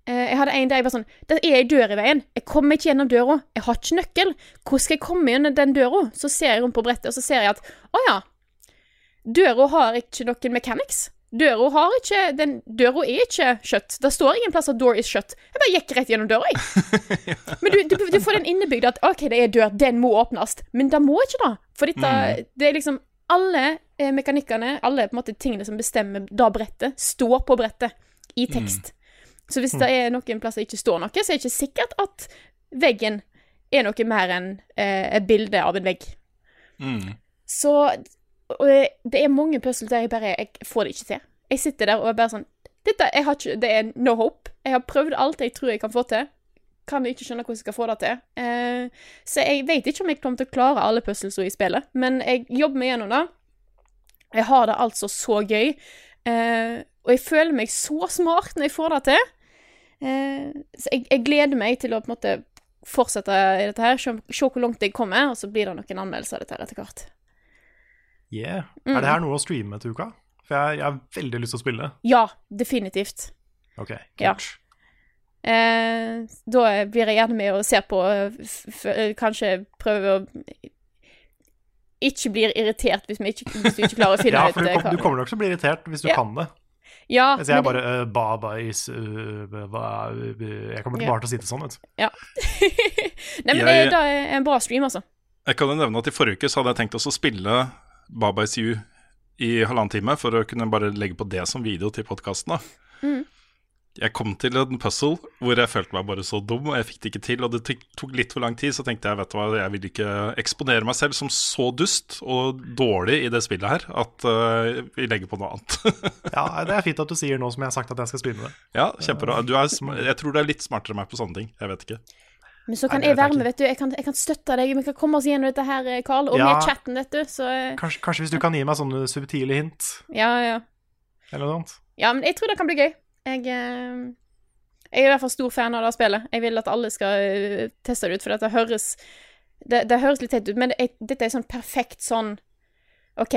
Eh, Jeg hadde en dag jeg var sånn Det er ei dør i veien. Jeg kommer ikke gjennom døra. Jeg har ikke nøkkel. Hvordan skal jeg komme gjennom den døra? Så ser jeg rundt på brettet, og så ser jeg at å ja, døra har ikke noen mechanics. Døra har ikke den, Døra er ikke kjøtt. Det står ingen plass at door is shut. Jeg bare gikk rett gjennom døra, jeg. Men du, du, du får den innebygd at OK, det er dør, den må åpnes. Men det må ikke, da. For dette, det er liksom Alle eh, mekanikkene, alle på en måte tingene som bestemmer da brettet, står på brettet i tekst. Så hvis det er noen plasser ikke står noe, så er det ikke sikkert at veggen er noe mer enn eh, et bilde av en vegg. Mm. Så og det, det er mange puzzle der jeg bare Jeg får det ikke til. Jeg sitter der og er bare sånn dette, ikke, Det er no hope. Jeg har prøvd alt jeg tror jeg kan få til. Kan ikke skjønne hvordan jeg skal få det til. Eh, så jeg vet ikke om jeg kommer til å klare alle puzzles i spillet, men jeg jobber meg gjennom det. Jeg har det altså så gøy. Eh, og jeg føler meg så smart når jeg får det til. Eh, så jeg, jeg gleder meg til å på en måte fortsette i dette her, se, se hvor langt jeg kommer, og så blir det noen anmeldelser av dette her etter hvert. Yeah. Mm. Er det her noe å streame til uka? For jeg, jeg har veldig lyst til å spille. Ja, definitivt. Ok, Ja. Eh, da blir jeg gjerne med og ser på, eh, f f eh, kanskje prøve å ikke blir irritert hvis, vi ikke, hvis du ikke klarer å finne Ja, ut for du, eh, kom, du kommer nok til å bli irritert hvis du Ja. kan det. Ja, Hvis jeg men bare uh, Baba is uh, ba, uh, Jeg kommer Ja. bare til å si det sånn, vet du. Ja. Nei, men det, Jeg- det er en bra stream, altså. Jeg kan jo nevne at I forrige uke så hadde jeg tenkt også å spille Baba Is You i halvannen time for å kunne bare legge på det som video til podkasten. Mm. Jeg kom til en puzzle hvor jeg følte meg bare så dum, og jeg fikk det ikke til. Og det tok- litt for lang tid, så tenkte jeg vet du hva, jeg vil ikke eksponere meg selv som så dust og dårlig i det spillet her at uh, vi legger på noe annet. Ja, Det er fint at du sier nå som jeg har sagt at jeg skal streame det. ja, kjempebra. Du er, jeg tror du er litt smartere enn meg på sånne ting. Jeg vet ikke. Men så kan Nei, jeg være med, vet du. Jeg kan, jeg kan støtte deg. Vi kan komme oss gjennom dette her, eh, Karl. Og Ja. med chatten, vet du. Så eh, Kanskje, kanskje hvis du kan gi meg sånne subtile hint, ja, ja. eller noe annet. Ja, men jeg tror det kan bli gøy. Jeg, eh, jeg er i hvert fall stor fan av det spillet. Jeg vil at alle skal teste det ut, for det høres Det, det høres litt teit ut, men det dette er sånn perfekt sånn OK,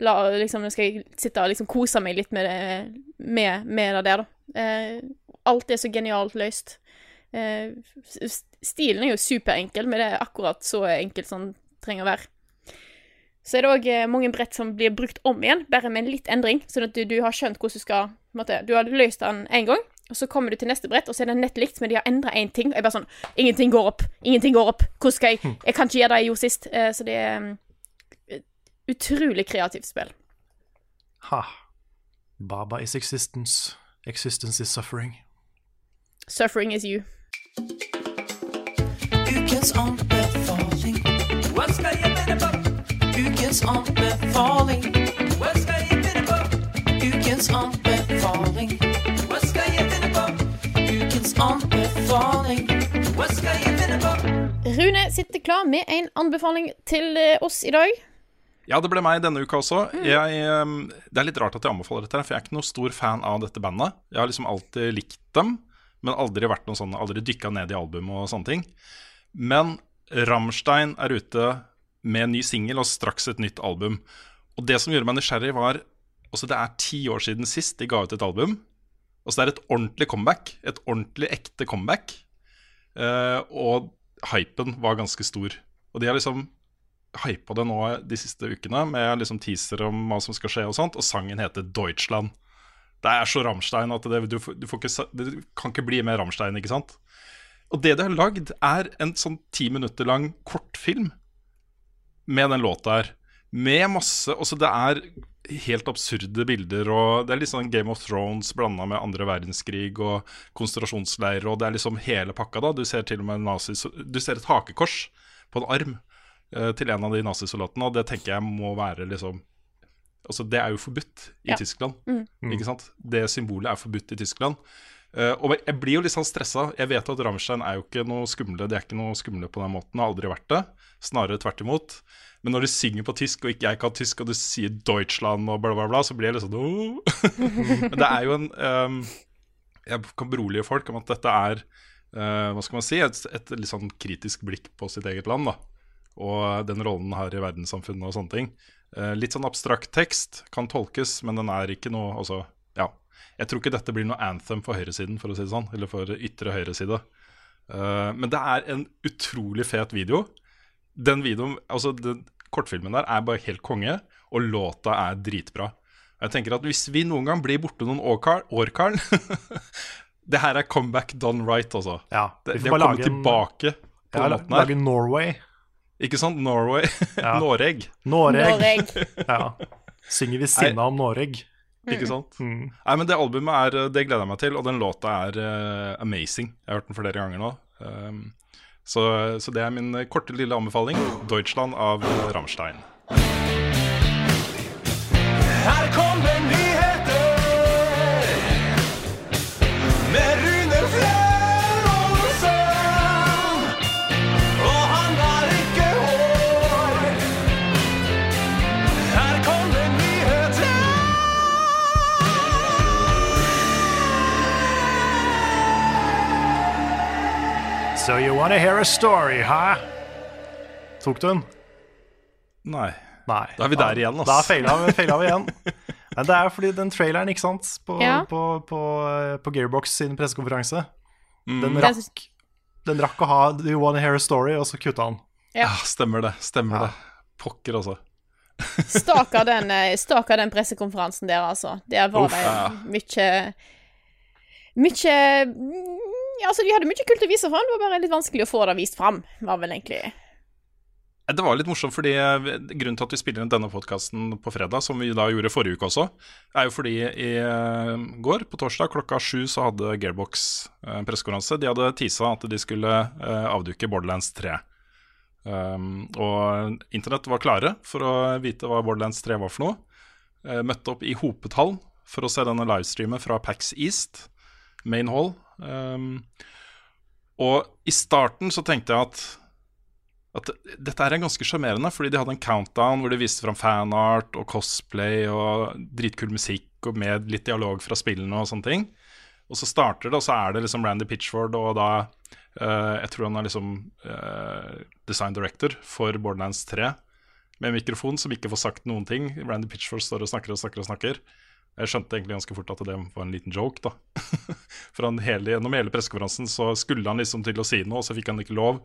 la, liksom, nå skal jeg sitte og liksom kose meg litt med det, med, med det der, da. Alt er så genialt løst. Eh, stilen er jo superenkel, men det er akkurat så enkelt som den trenger å være. Så er det òg mange brett som blir brukt om igjen, bare med en litt endring. Sånn at du, du har skjønt hvordan du skal måtte, Du har løst den én gang, og så kommer du til neste brett, og så er det nett likt, men de har endra én ting. Og jeg bare sånn Ingenting går opp. Ingenting går opp. Hvordan skal jeg Jeg kan ikke gjøre det jeg gjorde sist. Eh, så det er mm, utrolig kreativt spill. Ha. Baba is existence. Existence is suffering. Suffering is you. Ukens anbefaling. Hva skal jeg finne på? Ukens anbefaling. Hva skal jeg finne på? Ukens anbefaling. Hva skal jeg finne på? Ukens anbefaling. Hva skal jeg finne på? Rune sitter klar med en anbefaling til eh, oss i dag. Ja, det ble meg denne uka også. Jeg, ehm, det er litt rart at jeg anbefaler dette, for jeg er ikke noe stor fan av dette bandet. Jeg har liksom alltid likt dem, men aldri vært noen sånn, aldri dykka ned i album og sånne ting. Men Rammstein er ute med en ny singel og straks et nytt album. Og det som gjorde meg nysgjerrig, var Altså, det er ti år siden sist de ga ut et album. Altså, det er et ordentlig comeback. Et ordentlig ekte comeback. Uh, og hypen var ganske stor. Og de har liksom hypa det nå de siste ukene med liksom teaser om hva som skal skje og sånt, og sangen heter Deutschland. Det er så Rammstein at det, du, du ikke, det kan ikke bli mer Rammstein, ikke sant? Og det de har lagd, er en sånn ti minutter lang kortfilm med den låta her. Med masse Altså, det er helt absurde bilder, og det er litt sånn Game of Thrones blanda med andre verdenskrig og konsentrasjonsleirer, og det er liksom hele pakka, da. Du ser til og med nazis Du ser et hakekors på en arm eh, til en av de nazisoldatene, og det tenker jeg må være liksom Altså, det er jo forbudt i Ja. Tyskland. Mm. Ikke sant? Det symbolet er forbudt i Tyskland. Uh, og jeg blir jo litt sånn stressa. Jeg vet at Rammstein er jo ikke noe skumle. De er ikke noe skumle på den måten, har aldri vært det. Snarere tvert imot. Men når de synger på tysk, og ikke jeg kan tysk, og du sier Deutschland og bla, bla, bla, så blir jeg litt sånn. Men det er jo en um, Jeg kan berolige folk om at dette er uh, hva skal man si, et, et litt sånn kritisk blikk på sitt eget land. da Og den rollen den har i verdenssamfunnet og sånne ting. Eh, litt sånn abstrakt tekst, kan tolkes, men den er ikke noe altså, ja. Jeg tror ikke dette blir noe anthem for høyresiden, for å si det sånn. Eller for ytre høyreside. Uh, men det er en utrolig fet video. Den videoen, altså den kortfilmen der er bare helt konge, og låta er dritbra. Jeg tenker at hvis vi noen gang blir borte noen år, Karl, Det her er comeback done right, altså. Ja, Det, vi det får å bare komme lage en- tilbake på Ja, den måten her. lage Norway. Ikke sant? Norway. Ja. Noreg. Noreg. Noreg. Ja. Synger vi sinna om Noreg. Ikke sant? Mm. Nei, men Det albumet er, eh, det gleder jeg meg til, og den låta er uh, amazing. Jeg har hørt den flere ganger nå. Um, så, så det er min eh, korte, lille anbefaling. 'Deutschland' av Rammstein. Her kommer nyheter So you wanna hear a story, huh? Tok du den? Nei. Nei. Da er vi der igjen, ass. Da feila vi, feila vi igjen. Men det er fordi den traileren, ikke sant, på, Ja. på, på, på Gearbox sin pressekonferanse, Mm. den, rakk, den rakk å ha Do you wanna hear a story, og så kutta han. Ja. Ja, stemmer det. Stemmer det. Pokker, altså. Staker den, eh, staker den pressekonferansen der, altså. Der var Uff, det ja. mye Mye ja, Altså, de hadde mye kult å vise fram, det var bare litt vanskelig å få det vist fram, var vel egentlig Det var litt morsomt, fordi eh, grunnen til at vi spiller inn denne podkasten på fredag, som vi da gjorde forrige uke også, er jo fordi i eh, går, på torsdag klokka sju, så hadde Gearbox eh, en pressekonferanse. De hadde tisa at de skulle eh, avduke Borderlands 3. Um, og internett var klare for å vite hva Borderlands 3 var for noe. Eh, møtte opp i hopetall for å se denne livestreamen fra Pax East, Main Hall. Um, og i starten så tenkte jeg at at dette er ganske sjarmerende, fordi de hadde en countdown hvor de viste fram fanart og cosplay og dritkul musikk og med litt dialog fra spillene og sånne ting. Og så starter det, og så er det liksom Randy Pitchford, og da uh, Jeg tror han er liksom uh, design director for Borderlands 3, med mikrofon som ikke får sagt noen ting. Randy Pitchford står og snakker og snakker og snakker. Jeg skjønte egentlig ganske fort at det var en liten joke, da. For han hele, gjennom hele pressekonferansen så skulle han liksom til å si noe, og så fikk han ikke lov.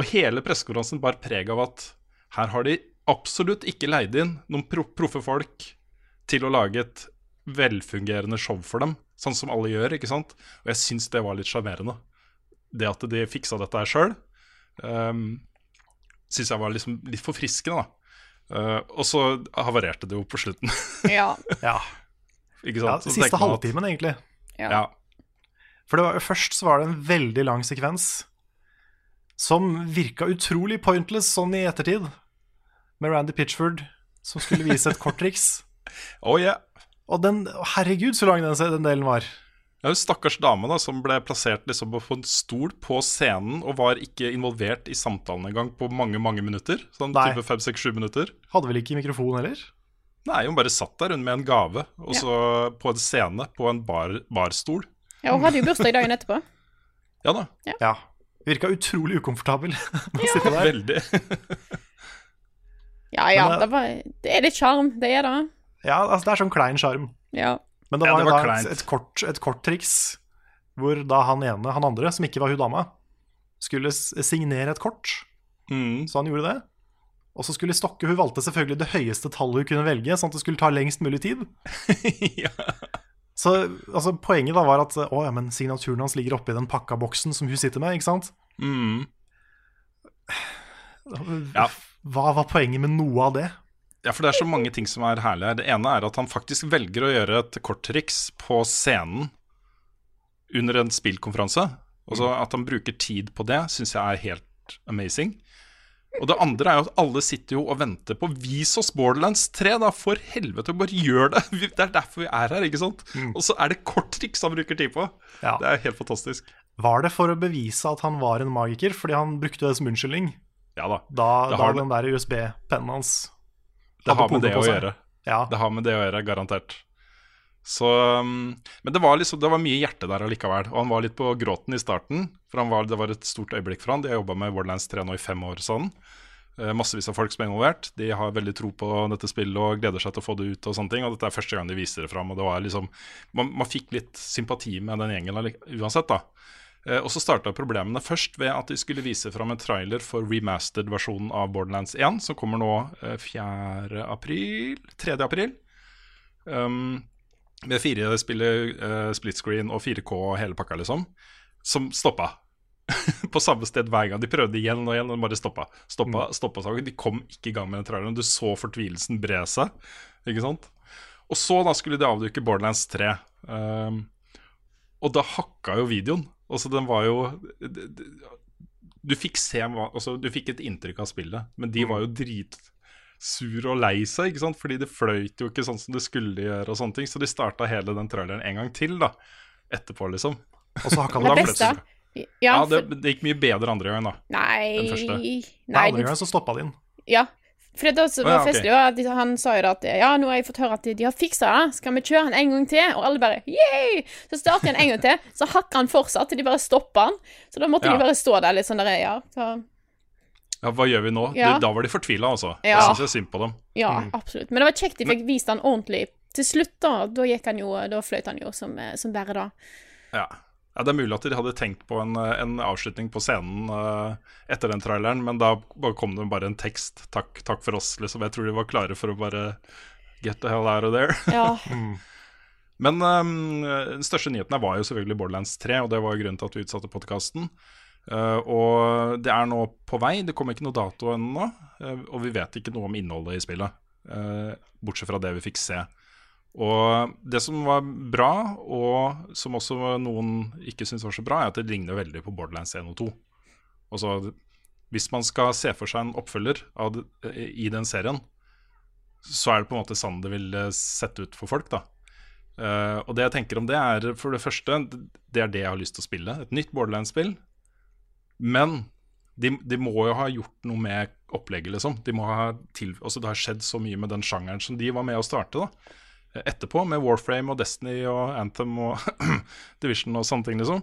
Og hele pressekonferansen bar preg av at her har de absolutt ikke leid inn noen pro proffe folk til å lage et velfungerende show for dem, sånn som alle gjør, ikke sant? Og jeg syns det var litt sjarmerende. Det at de fiksa dette her sjøl, um, syns jeg var liksom litt forfriskende, da. Uh, og så havarerte det jo på slutten, Ja. Ja, ikke ja sant? Ja, Siste halvtimen, egentlig. ja. Ja. For det var, først så var det en veldig lang sekvens som virka utrolig pointless sånn i ettertid, med Randy Pitchford som skulle vise et korttriks. Oh, yeah. Og den, herregud, så lang den, den delen var. Jo en stakkars dame da, som ble plassert liksom på en stol på scenen og var ikke involvert i samtalen engang på mange mange minutter. Sånn Nei. type 5-6-7 minutter. Hadde vel ikke mikrofon heller? Nei, hun bare satt der hun med en gave, og så på en scene, på en bar, barstol. ja, hun hadde jo bursdag dagen etterpå. Ja da, Ja. Virka utrolig ukomfortabel å sitte der. veldig. Ja ja, Men, eh, det, var, det er litt sjarm, det er det. Ja, altså, det er sånn klein sjarm. Ja. Men det Ja, var, det var et, et, kort, et kort triks hvor da han ene, han andre, som ikke var hun dama, skulle signere et kort. Mm. Så han gjorde det. Og så skulle Stokke Hun valgte selvfølgelig det høyeste tallet hun kunne velge, sånn at det skulle ta lengst mulig tid. ja. Så altså, poenget da var at å, ja, men signaturen hans ligger oppi den pakka boksen som hun sitter med, ikke sant? Mm. Ja. hva var poenget med noe av det? Ja, for det er så mange ting som er herlige her. Det ene er at han faktisk velger å gjøre et korttriks på scenen under en spillkonferanse. Altså At han bruker tid på det, syns jeg er helt amazing. Og det andre er jo at alle sitter jo og venter på Vis oss Borderlands 3, da! For helvete, bare gjør det! Det er derfor vi er her, ikke sant? Og så er det korttriks han bruker tid på. Ja. Det er helt fantastisk. Var det for å bevise at han var en magiker? Fordi han brukte det som unnskyldning Ja da. da, da har- den der USB-pennen hans Det har med det å gjøre. Ja, Det har med det å gjøre, garantert. Så, um, men det var, liksom, det var mye hjerte der allikevel. Og han var litt på gråten i starten. For han var, det var et stort øyeblikk for han. De har jobba med Warlands 3 nå i fem år. sånn. Eh, massevis av folk som er involvert. De har veldig tro på dette spillet og gleder seg til å få det ut. Og sånne ting Og dette er første gang de viser det fram. Og det var liksom, man, man fikk litt sympati med den gjengen uansett, da. Eh, og så starta problemene først ved at de skulle vise fram en trailer for remastered-versjonen av Borderlands 1, som kommer nå eh, 4. april 3. april. Um, med fire spiller uh, split screen og 4K og hele pakka, liksom. Som stoppa. på samme sted hver gang. De prøvde igjen og igjen, og bare stoppa. Stoppa, stoppa seg. De kom ikke i gang med den traileren. Du så fortvilelsen bre seg. Ikke sant? Og så da skulle de avduke Borderlands 3. Um, og da hakka jo videoen. Altså, den var jo Du fikk se altså, Du fikk et inntrykk av spillet, men de var jo dritsure og lei seg, ikke sant? Fordi det fløyt jo ikke sånn som det skulle gjøre, og sånne ting. Så de starta hele den traileren en gang til, da. Etterpå, liksom. Og så hakka Det han da. Ja, Ja, det, det gikk mye bedre andre gangen, da. Nei den første. Nei, Nei, andre gang så stoppa de den. ja. For det også var oh, ja, festlig, okay. at han sa jo da at ja, nå har jeg fått høre at de, de har fiksa det, skal vi kjøre den en gang til? Og alle bare yeah! Så starter han en gang til, så hakker han fortsatt til de bare stopper han. Så da måtte Ja. de bare stå der litt sånn der, ja. Så, Ja, hva gjør vi nå? Ja. De, da var de fortvila, altså. Ja. Jeg syns jeg synd på dem. ja, absolutt. Men det var kjekt de fikk vist han ordentlig. Til slutt, da, da gikk han jo Da fløyt han jo som, eh, som bare da. Ja. Ja, Det er mulig at de hadde tenkt på en, eh, en avslutning på scenen uh, etter den traileren, men da kom det bare en tekst. Takk, takk for oss, liksom. Jeg tror de var klare for å bare get the hell out of there. Ja. Men um, den største nyheten her var jo selvfølgelig Borderlands 3, og det var grunnen til at vi utsatte podkasten. og det er nå på vei. Det kommer ikke noe dato ennå, uh, og vi vet ikke noe om innholdet i spillet. eh, bortsett fra det vi fikk se. Og det som var bra, og som også noen ikke syntes var så bra, er at det ligner veldig på Borderlands 1 og 2. Altså, hvis man skal se for seg en oppfølger av i den serien, så er det på en måte sånn det vil eh, sette ut for folk, da. Uh, og det jeg tenker om det, er for det første Det er det jeg har lyst til å spille. Et nytt Borderlands-spill. Men de, de må jo ha gjort noe med opplegget, liksom. De må ha til, altså det har skjedd så mye med den sjangeren som de var med å starte. da Etterpå, med Warframe og Destiny og Anthem og Division og sånne ting, liksom.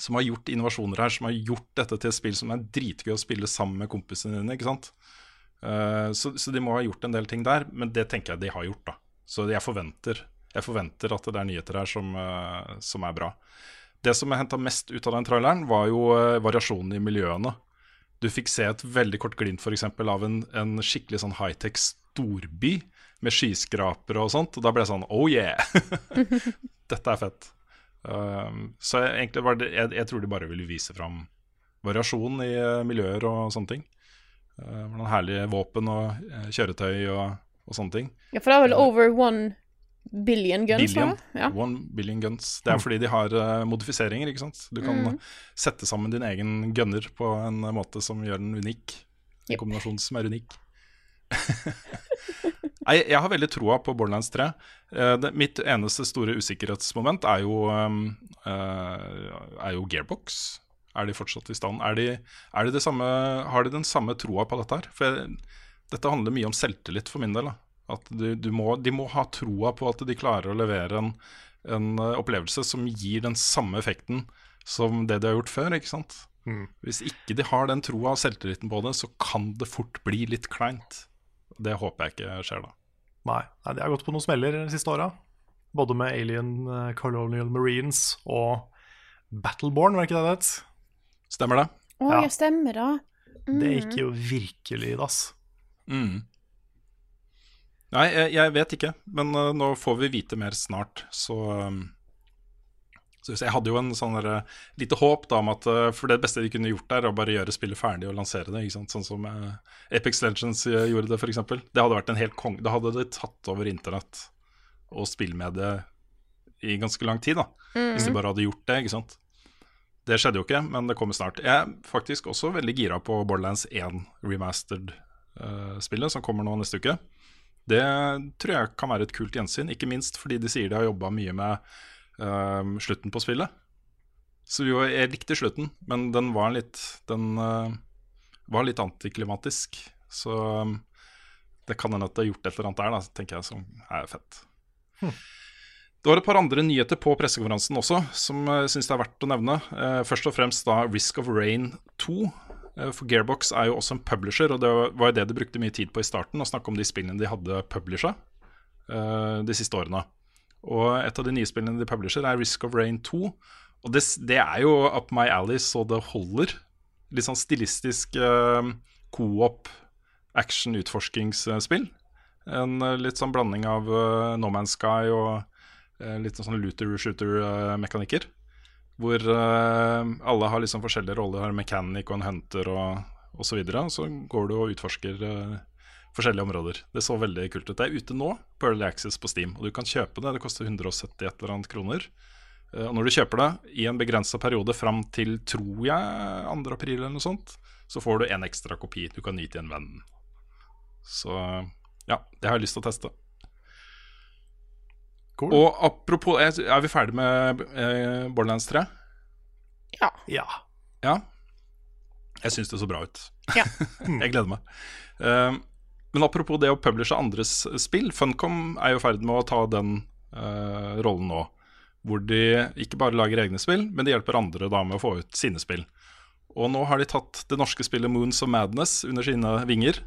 Som har gjort innovasjoner her, som har gjort dette til et spill som er dritgøy å spille sammen med kompisene dine. ikke sant? Uh, så, så de må ha gjort en del ting der, men det tenker jeg de har gjort. da Så jeg forventer, jeg forventer at det er nyheter her som, uh, som er bra. Det som jeg henta mest ut av den traileren, var jo uh, variasjonen i miljøene. Du fikk se et veldig kort glimt for eksempel, av en, en skikkelig sånn high-tech storby med skyskrapere og sånt. Og da ble jeg sånn oh yeah! Dette er fett. Um, så jeg, egentlig var det, jeg, jeg tror de bare ville vise fram variasjon i uh, miljøer og sånne ting. Uh, noen herlige våpen og uh, kjøretøy og, og sånne ting. ja, for det er vel over one billion guns, Billion. Ja. One billion guns. Det er fordi de har eh, modifiseringer, ikke sant. Du kan sette sammen din egen gunner på en eh, måte som gjør den unik. En Yep. kombinasjon som er unik. Nei, jeg har veldig troa på Borderlands 3. Uh, det, mitt eneste store usikkerhetsmoment er jo, um, uh, er jo Gearbox. Er de fortsatt i stand? Er de, er de det samme, har de den samme troa på dette her? For jeg, dette handler mye om selvtillit for min del. Da. At du, du må, de må ha troa på at de klarer å levere en, en eh, opplevelse som gir den samme effekten som det de har gjort før. ikke sant? Hvis ikke de har den troa og selvtilliten på det, så kan det fort bli litt kleint. Det håper jeg ikke skjer da. Nei, nei, de har gått på noen smeller de siste åra. Både med Alien eh, Colonial Marines og Battleborn, var det ikke det det het? Stemmer det? Å, Ja. ja, stemmer det. Det gikk jo virkelig i dass. Mm. Nei, jeg, jeg vet ikke, men uh, nå får vi vite mer snart, så um, Så jeg hadde jo en sånn der, lite håp da om at eh, For det beste de kunne gjort der, er å bare gjøre spillet ferdig og lansere det. Sånn som eh, Apex Legends eh, gjorde det, f.eks. Det hadde vært en helt kong... Da hadde det tatt over internett og spillmediet i ganske lang tid, da. Hvis de bare hadde gjort det, ikke sant. Det skjedde jo ikke, men det kommer snart. Jeg er faktisk også veldig gira på Borderlands 1 remastered-spillet, som kommer nå neste uke. Det tror jeg kan være et kult gjensyn, ikke minst fordi de sier de har jobba mye med eh, slutten på spillet. Så jo, jeg likte slutten, men den var litt Den uh, var litt antiklimatisk. Så um, det kan hende at det har gjort et eller annet der, da, tenker jeg, som er fett. Det var et par andre nyheter på pressekonferansen også, som jeg syns det er verdt å nevne. Eh, først og fremst da Risk of Rain 2. Eh, for Gearbox er jo også en publisher, og det var jo det de brukte mye tid på i starten. Å snakke om de spillene de hadde publisha de siste årene. Og et av de nye spillene de publisher, er Risk of Rain 2. Og det, det er jo up my alley så det holder. Litt sånn stilistisk eh, co-op action-utforskingsspill. En eh, litt sånn blanding av uh, No Man's Sky og uh, litt sånn looter-shooter-mekanikker. Hvor uh, alle har liksom forskjellige roller. Har en mechanic og en hunter og, osv. så videre. Så går du og utforsker eh, forskjellige områder. Det så veldig kult ut. Det er ute nå på Early Access på Steam, og du kan kjøpe det. Det koster 170 et eller annet kroner. Eh, Og når du kjøper det i en begrensa periode fram til, tror jeg, 2. april eller noe sånt, så får du en ekstra kopi du kan gi til en venn. Så ja, det har jeg lyst til å teste. Cool. Og apropos Er er vi ferdig med eh, Borderlands 3? Ja. Ja. Ja. Jeg syns det så bra ut. Ja. jeg gleder meg. Eh, men apropos det å publishe andres spill. Funcom er jo i ferd med å ta den uh, rollen nå. Hvor de ikke bare lager egne spill, men de hjelper andre da med å få ut sine spill. Og nå har de tatt det norske spillet Moons of Madness under sine vinger.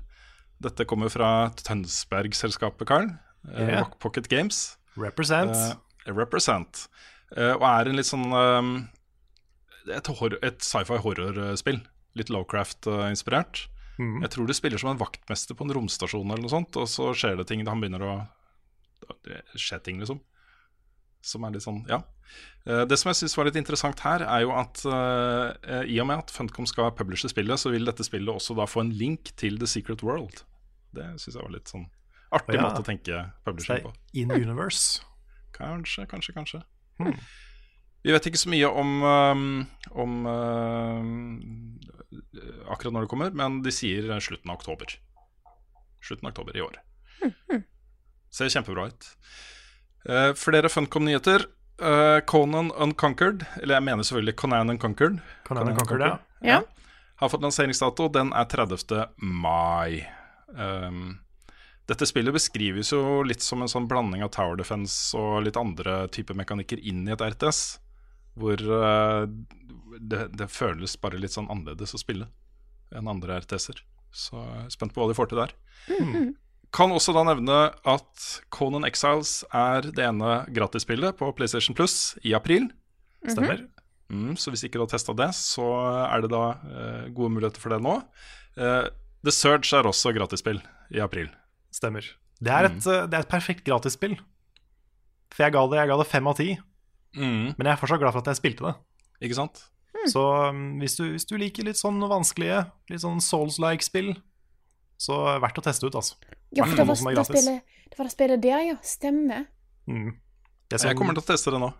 Dette kommer fra Tønsberg-selskapet, Carl. Yeah. Rock Pocket Games. Represent. Uh, represent. Uh, og er en litt sånn um, Et, et sci-fi horrorspill. Litt Lowcraft-inspirert. Mhm. Jeg tror du spiller som en vaktmester på en romstasjon, eller noe sånt, og så skjer det ting. Han begynner å Det skjer ting, liksom. Som er litt sånn, ja. Eh, Det som jeg syns var litt interessant her, er jo at uh, i og med at Funcom skal publishe spillet, så vil dette spillet også da få en link til The Secret World. Det syns jeg var litt sånn artig Ja. måte å tenke publishing på. in universe. Kanskje, kanskje, kanskje. Hmm. Vi vet ikke så mye om, um, om um, akkurat når det kommer, men de sier slutten av oktober. Slutten av oktober i år. Ser kjempebra ut. Uh, flere Funcom-nyheter. Uh, Conan Unconquered, eller jeg mener selvfølgelig Conan Unconquered, Conan Unconquered, ja. Ja. har fått lanseringsdato. Den er 30. mai. Um, dette spillet beskrives jo litt som en sånn blanding av Tower Defense og litt andre typer mekanikker inn i et RTS. Hvor eh, det, det føles bare litt sånn annerledes å spille enn andre RTS-er. Så jeg er spent på hva de får til der. Kan også da nevne at Conan Exiles er det ene gratisspillet på PlayStation Plus i april. Stemmer. Mm, så hvis ikke du har testa det, så er det da eh, gode muligheter for det nå. Eh, The Surge er også gratisspill i april. Stemmer. Det er et, eh, det er et perfekt gratisspill. For jeg ga det, jeg ga det fem av ti, Mm, men jeg er fortsatt glad for at jeg spilte det. ikke sant? Så um, hvis, du, hvis du liker litt sånn vanskelige, litt sånn souls-like spill, så er det verdt å teste ut, altså. Ja, for det var, det, spillet, det var det spillet der, ja. Stemmer. Mm. Det som- Jeg kommer til å teste det nå.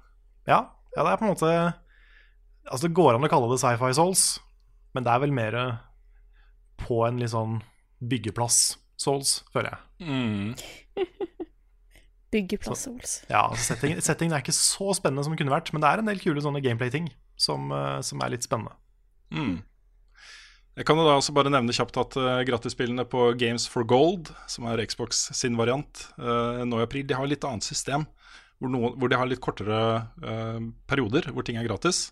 ja, ja, det er på en måte Altså, det går an å kalle det sci-fi souls, men det er vel mer på en litt sånn byggeplass souls, føler jeg. Mm. Byggeplass Ols. Ja, altså setting, settingen er ikke så spennende som det kunne vært, men det er en del kule sånne gameplay-ting som, eh, som er litt spennende. Mm. Jeg kan jo da også bare nevne kjapt at uh, gratisspillene på Games for Gold, som er Xbox sin variant, uh, nå i april, de har litt annet system. Hvor, noen, hvor de har litt kortere uh, perioder hvor ting er gratis.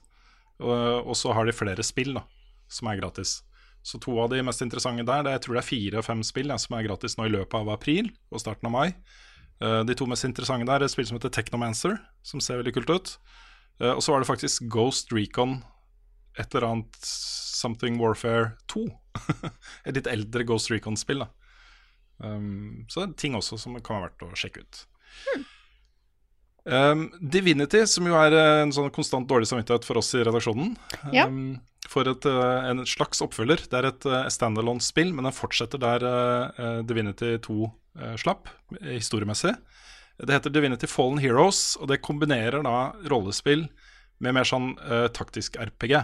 Og- og så har de flere spill da, som er gratis. Så to av de mest interessante der, det, jeg tror det er fire-fem spill ja, som er gratis nå i løpet av april og starten av mai. Eh, de to mest interessante der er et spill som heter Technomancer, som ser veldig kult ut. Eh, og så var det faktisk Ghost Recon et eller annet Something Warfare 2. et litt eldre Ghost Recon-spill. da um, Så det er ting også som kan være verdt å sjekke ut. Um, Divinity, som jo er eh, en sånn konstant dårlig samvittighet for oss i redaksjonen. Ja. Um, for et, eh, en slags oppfølger. Det er et uh, standalone-spill, men den fortsetter der eh, Divinity 2 eh, slapp, eh, historiemessig. Det heter Divinity Fallen Heroes, og det kombinerer da rollespill med mer sånn uh, taktisk RPG.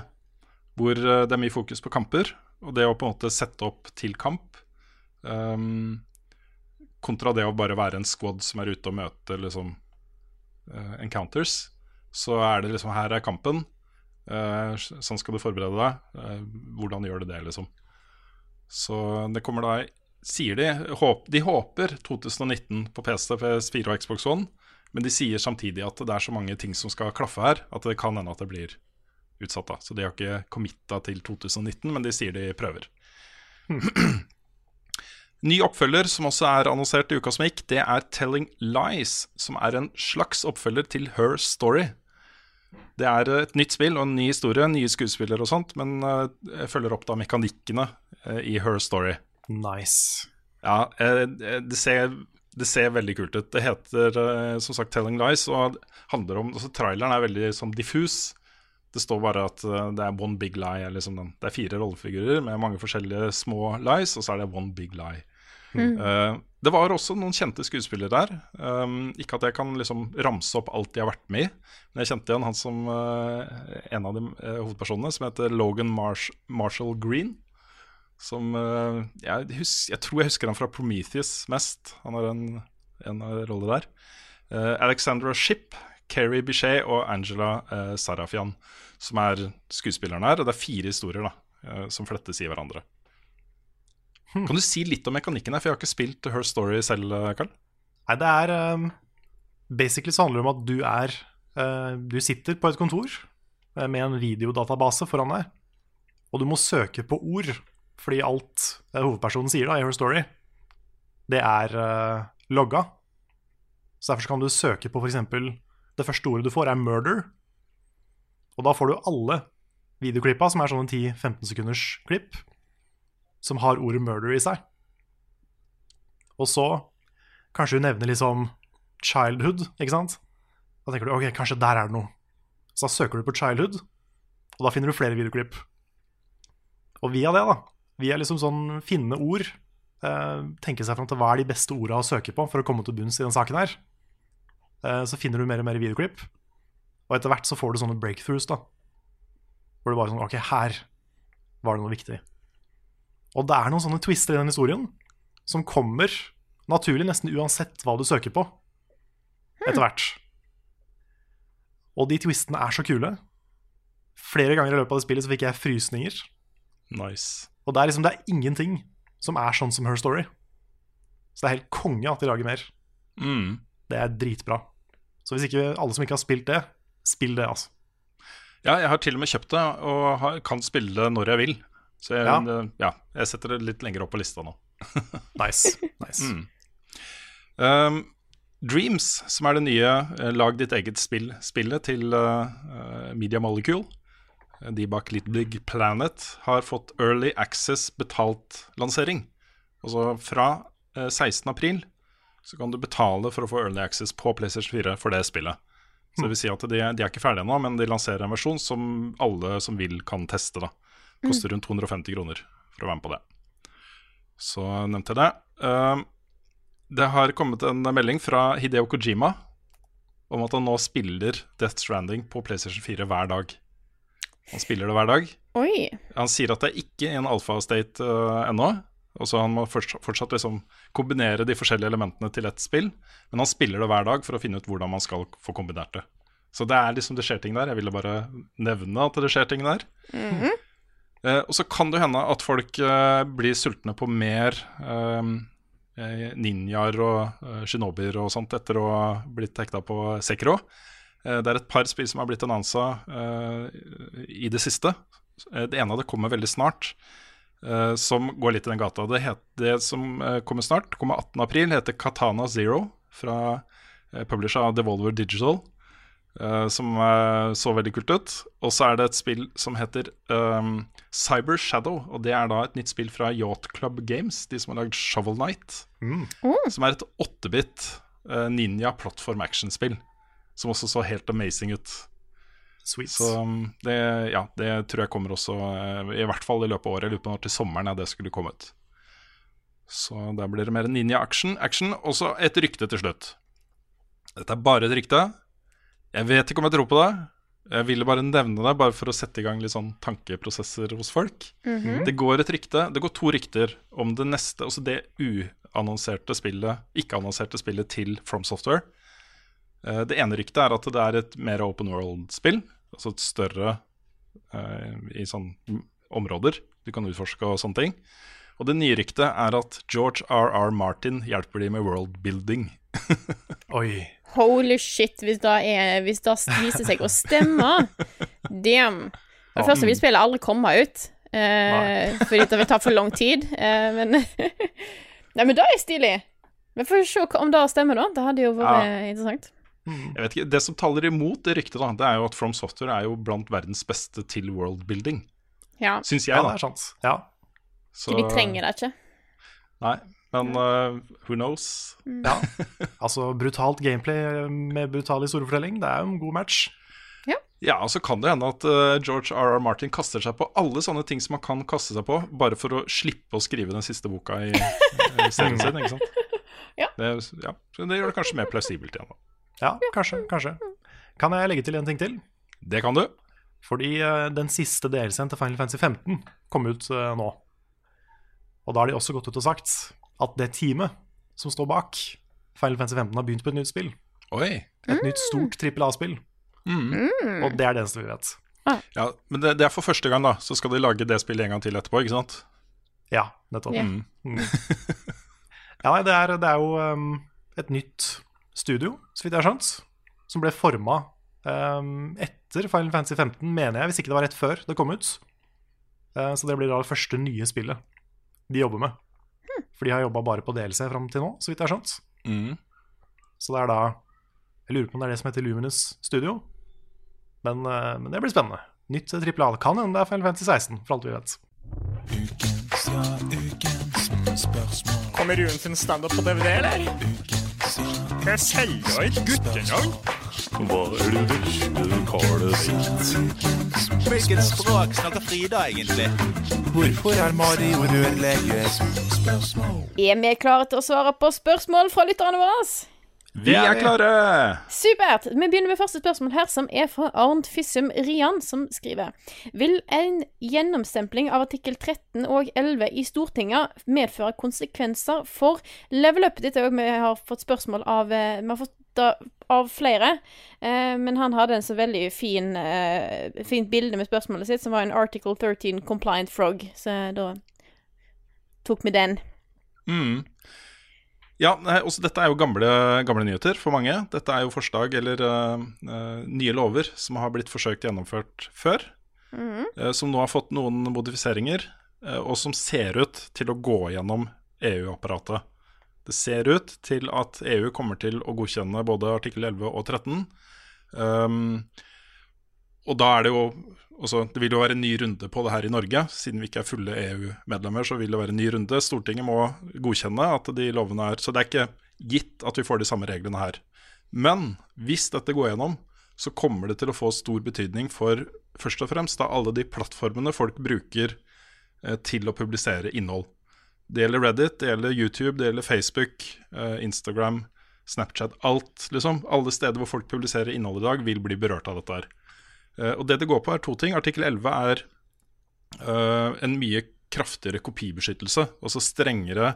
Hvor eh, det er mye fokus på kamper, og det å på en måte sette opp til kamp. Um, kontra det å bare være en squad som er ute og møter liksom uh, encounters. Så er det liksom Her er kampen. Eh, sånn skal du forberede deg. Eh, hvordan gjør du det, liksom? Så det kommer da Sier de De håper 2019 på PC, PS4 og Xbox One, men de sier samtidig at det er så mange ting som skal klaffe her, at det kan hende at det blir utsatt. da Så de har ikke committa til 2019, men de sier de prøver. Ny oppfølger som også er annonsert i uka som gikk, det er Telling Lies, som er en slags oppfølger til Her Story. Det er et nytt spill og en ny historie, nye skuespillere og sånt, men eh, jeg følger opp da mekanikkene eh, i Her Story. Nice. Ja, eh, det ser, det ser veldig kult ut. Det heter eh, som sagt Telling Lies, og handler om altså, Traileren er veldig sånn diffus. Det står bare at eh, det er one big lie. er Liksom den. Det er fire rollefigurer med mange forskjellige små lies, og så er det one big lie. Eh, det var også noen kjente skuespillere der. Um, ikke at jeg kan liksom ramse opp alt de har vært med i, men jeg kjente igjen han som uh, en av de uh, hovedpersonene, som heter Logan Marsh Marshall Green. Som uh, jeg, hus jeg tror jeg husker han fra Prometheus mest. Han har en, en rolle der. Alexandra Shipp, Keri Bichet og Angela Sarafian, som er skuespillerne her. Og det er fire historier da, som flettes i hverandre. Kan du si litt om mekanikken her, for jeg har ikke spilt Her Story selv, eh, Karl? Nei, det er um, Basically så handler det om at du er uh, Du sitter på et kontor uh, med en videodatabase foran deg, og du må søke på ord, fordi alt uh, hovedpersonen sier da i Her Story, det er logga. Så derfor kan du søke på f.eks. det første ordet du får, er 'murder'. Og da får du alle videoklippa, som er sånne 10-15 sekunders klipp, som har ordet 'murder' i seg. Og så kanskje hun nevner liksom childhood, ikke sant? Da tenker du ok, kanskje der er det noe. Så da søker du på childhood, og da finner du flere videoklipp. Og via det, da, via liksom sånn finne ord, eh, tenke seg fram til hva er de beste orda å søke på for å komme til bunns i den saken her, eh, så finner du mer og mer videoklipp. Og etter hvert så får du sånne breakthroughs, da. Hvor du bare sånn Ok, her var det noe viktig. Og det er noen sånne twister i den historien som kommer naturlig nesten uansett hva du søker på, etter hvert. Og de twistene er så kule. Flere ganger i løpet av det spillet så fikk jeg frysninger. Nice. Og det er liksom det er ingenting som er sånn som Her Story. Så det er helt konge at de lager mer. Mm. Det er dritbra. Så hvis ikke alle som ikke har spilt det, spill det, altså. Ja, jeg har til og med kjøpt det, og kan spille det når jeg vil. Så jeg, Ja. ja, jeg setter det litt lenger opp på lista nå. Nice. nice. Mm. Um, Dreams, som er det nye uh, lag ditt eget spill-spillet til eh, eh, Media Molecule, eh, de bak Little Big Planet, har fått Early Access betalt lansering. Altså fra uh, 16. april så kan du betale for å få Early Access på PlayStation 4 for det spillet. Så det vil si at de, de er ikke ferdige ennå, men de lanserer en versjon som alle som vil, kan teste. da Koster rundt 250 kroner for å være med på det. Så nevnte jeg det. Um, det har kommet en melding fra Hideo Kojima om at han nå spiller Death Stranding på PlayStation 4 hver dag. Han spiller det hver dag. Oi. Han sier at det er ikke i en alfa-state uh, ennå. Og så Han må fortsatt, liksom kombinere de forskjellige elementene til ett spill. Men han spiller det hver dag for å finne ut hvordan man skal få kombinert det. Så det er liksom det skjer ting der. Jeg ville bare nevne at det skjer ting der. Eh, og så kan det hende at folk eh, blir sultne på mer eh, eh, ninjaer og uh, shinobier og sånt etter å ha blitt hekta på Sekiro. Eh, det er et par spill som har blitt annonsa eh, i det siste. Eh, Det ene av det kommer veldig snart, eh, som går litt i den gata. Det, het, det som eh, kommer snart, kommer 18. april, heter Katana Zero fra publisher av Devolver Digital. uh, som uh, så veldig kult ut. Og så er det et spill som heter um, Cyber Shadow. Og det er da et nytt spill fra Yacht Club Games, de som har lagd Shovel Knight. Som er et 8-bit eh, ninja plattform action-spill. som også så helt amazing ut. Sweet. Så um, det, ja, det tror jeg kommer også, uh, i hvert fall i løpet av året. Jeg lurer på når til sommeren ja, det skulle komme ut. Så der blir det mer ninja-action. Action, Og så et rykte til slutt. Dette er bare et rykte. Jeg vet ikke om jeg tror på det. Jeg ville bare nevne det, bare for å sette i gang litt sånn tankeprosesser hos folk. Det går et rykte, det går to rykter om det neste, altså det uannonserte spillet, ikke-annonserte spillet til From Software. Eh, Det ene ryktet er at det er et mer open world-spill, altså et større eh, i sånne områder du kan utforske og sånne ting. Og det nye ryktet er at George R.R. Martin hjelper de med worldbuilding. Oi. Holy shit, hvis det, er, hvis det viser seg å stemme. Damn. For det første vil spillet aldri komme ut, eh, fordi det vil ta for lang tid. Eh, men Nei, men det er stilig. Men får vi se om det stemmer, da. Det hadde jo vært interessant. Jeg vet ikke, Det som taler imot det ryktet, da, det er jo at From Software er jo blant verdens beste til worldbuilding. Ja. Syns jeg, Ja, da. det er sant. Ja. Så- De trenger det ikke. Nei, men uh, who knows? ja. Altså, brutalt gameplay med brutal historiefortelling, det er jo en god match. Ja, og så kan det hende at uh, George R.R. Martin kaster seg på alle sånne ting som man kan kaste seg på, bare for å slippe å skrive den siste boka i, i serien sin, ikke sant? Ja. Det, ja. Så det gjør det kanskje mer plausibelt igjen, da. Ja, kanskje. kanskje. Kan jeg legge til en ting til? Det kan du. Fordi uh, den siste DLC-en til Final Fantasy 15 kom ut uh, nå. Og da har de også gått ut og sagt at det teamet som står bak Final Fantasy 15, har begynt på et nytt spill. Oi. Et nytt stort trippel A-spill. Og det er det eneste vi vet. Ja, men det, det er for første gang, da. Så skal de lage det spillet en gang til etterpå, ikke sant? Ja, nettopp. Ja. Mm. ja, nei, det er, det er jo um, et nytt studio, så vidt jeg har skjønt, som ble forma um, etter Final Fantasy 15, mener jeg, hvis ikke det var rett før det kom ut. Uh, så det blir da det første nye spillet de jobber med. For de har jobba bare på DLC fram til nå, så vidt jeg har skjønt. Mm. Så det er da Jeg lurer på om det er det som heter Luminous Studio. Men, eh, men det blir spennende. Nytt trippel A. Det kan hende det er Final Fantasy 16, for alt vi vet. Kommer Rune sin standup på DVD, eller? Jeg selger et guttenavn. Hva er det vesle karet sitt? Hvilket språk snakker Frida egentlig? Hvorfor er Mario rørlegger? Er vi klare til å svare på spørsmål fra lytterne våre? Vi er klare! Supert! Vi begynner med første spørsmål her, som er fra Arnt Fissum Rian, som skriver Vil en gjennomstempling av artikkel 13 og 11 i Stortinget medføre konsekvenser for level up? Dette òg vi har fått spørsmål av eh, Vi har fått det av flere, eh, men han hadde en så veldig fin eh, fint bilde med spørsmålet sitt, som var en article 13 compliant frog, så da tok vi den. Mm. Ja, også dette er jo gamle, gamle nyheter for mange. Dette er jo forslag eller uh, nye lover som har blitt forsøkt gjennomført før. eh, som nå har fått noen modifiseringer, uh, og som ser ut til å gå gjennom EU-apparatet. Det ser ut til at EU kommer til å godkjenne både artikkel 11 og 13. Um, og da er det jo også, Det vil jo være en ny runde på det her i Norge. Siden vi ikke er fulle EU-medlemmer, så vil det være en ny runde. Stortinget må godkjenne at de lovene er Så det er ikke gitt at vi får de samme reglene her. Men hvis dette går gjennom, så kommer det til å få stor betydning for først og fremst da alle de plattformene folk bruker eh, til å publisere innhold. Det gjelder Reddit, det gjelder YouTube, det gjelder Facebook, eh, Instagram, Snapchat. Alt, liksom. Alle steder hvor folk publiserer innhold i dag, vil bli berørt av dette her. Eh, og det det går på, er to ting. Artikkel 11 er eh, en mye kraftigere kopibeskyttelse, altså strengere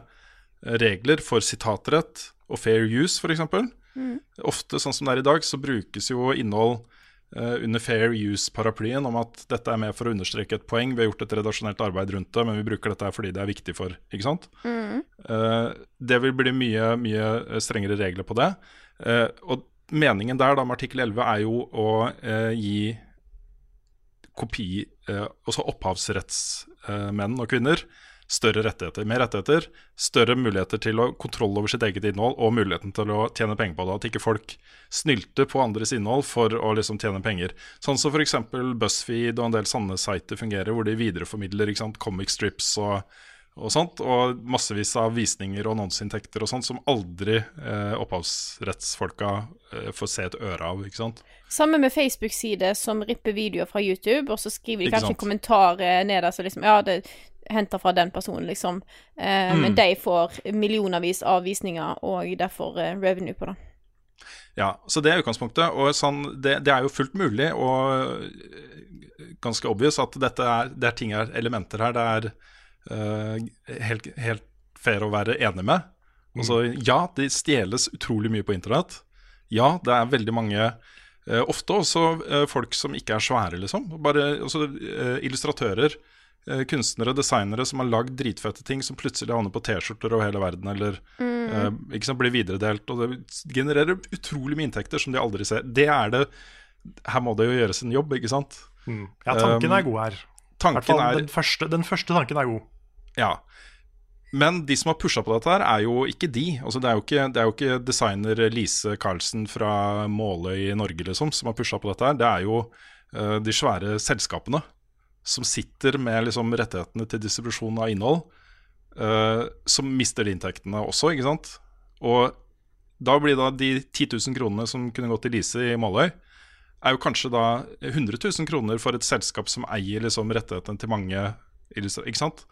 eh, regler for sitatrett og fair use, f.eks. Ofte, sånn som det er i dag, så brukes jo innhold under fair use-paraplyen om at dette er med for å understreke et poeng. Vi har gjort et redaksjonelt arbeid rundt det, men vi bruker dette fordi det er viktig for Ikke sant? Eh, det vil bli mye, mye strengere regler på det. Og meningen der da med artikkel 11 er jo å gi kopi, eh, også opphavsrettsmenn og -kvinner større rettigheter, mer rettigheter, større muligheter til å kontroll over sitt eget innhold og muligheten til å tjene penger på det. At ikke folk snylter på andres innhold for å liksom tjene penger. Sånn som f.eks. BuzzFeed og en del sanne sider fungerer, hvor de videreformidler ikke sant, comic strips og, og sånt, og massevis av visninger og annonseinntekter og sånt som aldri eh, opphavsrettsfolka eh, får se et øre av, ikke sant. Samme med Facebook-side som ripper videoer fra YouTube, og så skriver de Ikke kanskje sant. en kommentar eh, nederst så liksom Ja, det henter fra den personen, liksom. Eh, Mm. Men de får millionervis av visninger, og derfor eh, revenue på det. Ja, så det er utgangspunktet. Og sånn, det, det er jo fullt mulig og øh, ganske obvious at dette er, det er ting her, elementer her det er helt, helt fair å være enig med. Altså, ja, det stjeles utrolig mye på internett. Ja, det er veldig mange øh, Ofte også øh, folk som ikke er svære, liksom. Bare altså, øh, illustratører. øh, kunstnere, designere som har lagd dritfette ting som plutselig havner på T-skjorter over hele verden, eller Mm. ikke sant, blir videredelt. Og det genererer utrolig mye inntekter som de aldri ser. Det er det Her må det jo gjøres en jobb, ikke sant? Mm. Ja, tanken Um, er god her. tanken er- den, første, den første tanken er god. Ja. Men de som har pusha på dette, her er jo ikke de. Altså, det, er jo ikke, det er jo ikke designer Lise Karlsen fra Måløy i Norge liksom, som har pusha på dette. her Det er jo uh, de svære selskapene som sitter med liksom, rettighetene til distribusjon av innhold, uh, som mister de inntektene også, ikke sant. Og da blir da de 10 000 kronene som kunne gått til Lise i Måløy, er jo kanskje da 100 000 kroner for et selskap som eier liksom rettighetene til mange Ikke sant?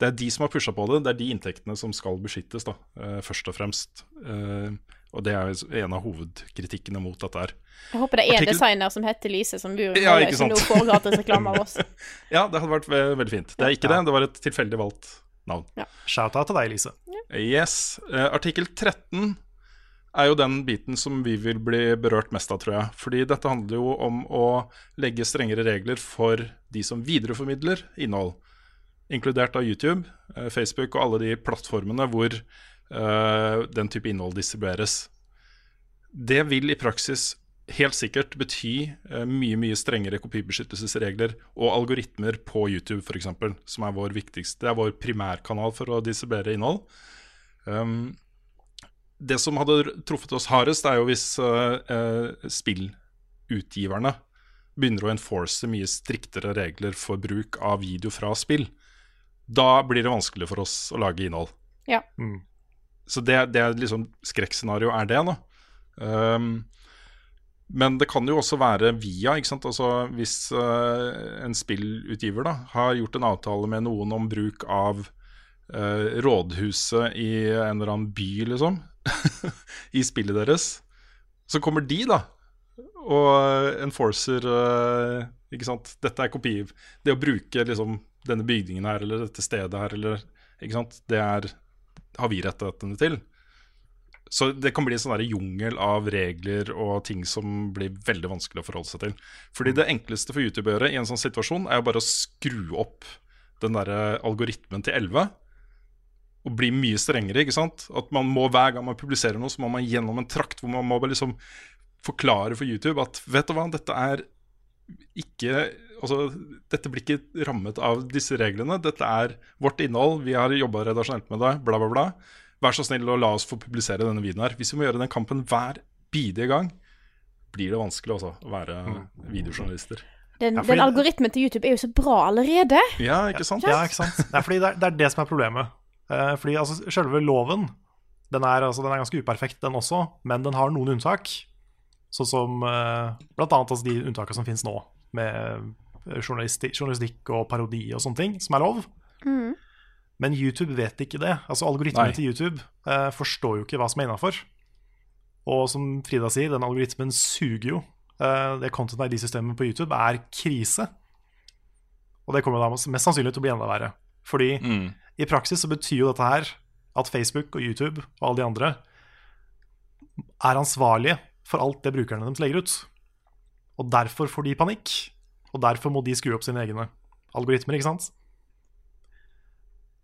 Det er de som har pusha på det, det er de inntektene som skal beskyttes, da, eh, først og fremst. Eh, og det er en av hovedkritikkene mot dette her. Jeg håper det er en Artikkel- designer som heter Lise, som bor Ja, ikke som nå sant. får gratis reklame av oss. Ja, det hadde vært ve veldig fint. Det er ikke det, det var et tilfeldig valgt navn. Shout-out til deg, Lise. Yes. Eh, artikkel 13 er jo den biten som vi vil bli berørt mest av, tror jeg. Fordi dette handler jo om å legge strengere regler for de som videreformidler innhold. Inkludert av YouTube, eh, Facebook og alle de plattformene hvor uh, den type innhold distribueres. Det vil i praksis helt sikkert bety uh, mye mye strengere kopibeskyttelsesregler og algoritmer på YouTube f.eks., som er vår viktigste, det er vår primærkanal for å distribuere innhold. Um, det som hadde truffet oss hardest, er jo hvis uh, spillutgiverne begynner å enforce mye striktere regler for bruk av video fra spill. Da blir det vanskelig for oss å lage innhold. Ja. Så det, det er liksom skrekkscenario er det, da. Um, men det kan jo også være via, ikke sant. Altså hvis uh, en spillutgiver da har gjort en avtale med noen om bruk av uh, rådhuset i en eller annen by, liksom, i spillet deres, så kommer de, da, og enforcer uh, Ikke sant. Dette er kopi. Det å bruke liksom denne bygningen her, eller dette stedet her, eller Ikke sant. Det er har vi rettighetene til. Så det kan bli en sånn jungel av regler og ting som blir veldig vanskelig å forholde seg til. Fordi det enkleste for YouTube å gjøre i en sånn situasjon, er jo bare å skru opp den derre algoritmen til 11. Og bli mye strengere, ikke sant. At man må hver gang man publiserer noe, så må man gjennom en trakt hvor man må liksom forklare for YouTube at vet du hva, dette er ikke Altså, dette blir ikke rammet av disse reglene. Dette er vårt innhold. Vi har jobba redaksjonelt med det. Bla, bla, bla. Vær så snill og la oss få publisere denne videoen her. Hvis vi må gjøre den kampen hver bidige gang, blir det vanskelig også å være videojournalister. Den, Ja, fordi- den algoritmen til YouTube er jo så bra allerede. Ja, ikke sant? Ja, ikke sant? Det er fordi det er det, er det som er problemet. Uh, fordi altså, selve loven den er, altså, den er ganske uperfekt, den også, men den har noen unntak. Sånn som eh, blant annet altså, de unntakene som finnes nå, med journalistikk, journalistikk og parodi og sånne ting, som er lov. Mm. Men YouTube vet ikke det. Altså Algoritmen Nei. til YouTube eh, forstår jo ikke hva som er innafor. Og som Frida sier, den algoritmen suger jo. Eh, det content ID-systemet på YouTube er krise. Og det kommer da mest sannsynlig til å bli enda verre. Fordi Mm. i praksis så betyr jo dette her at Facebook og YouTube og alle de andre er ansvarlige for alt det brukerne deres legger ut. Og derfor får de panikk, og derfor må de skru opp sine egne algoritmer, ikke sant?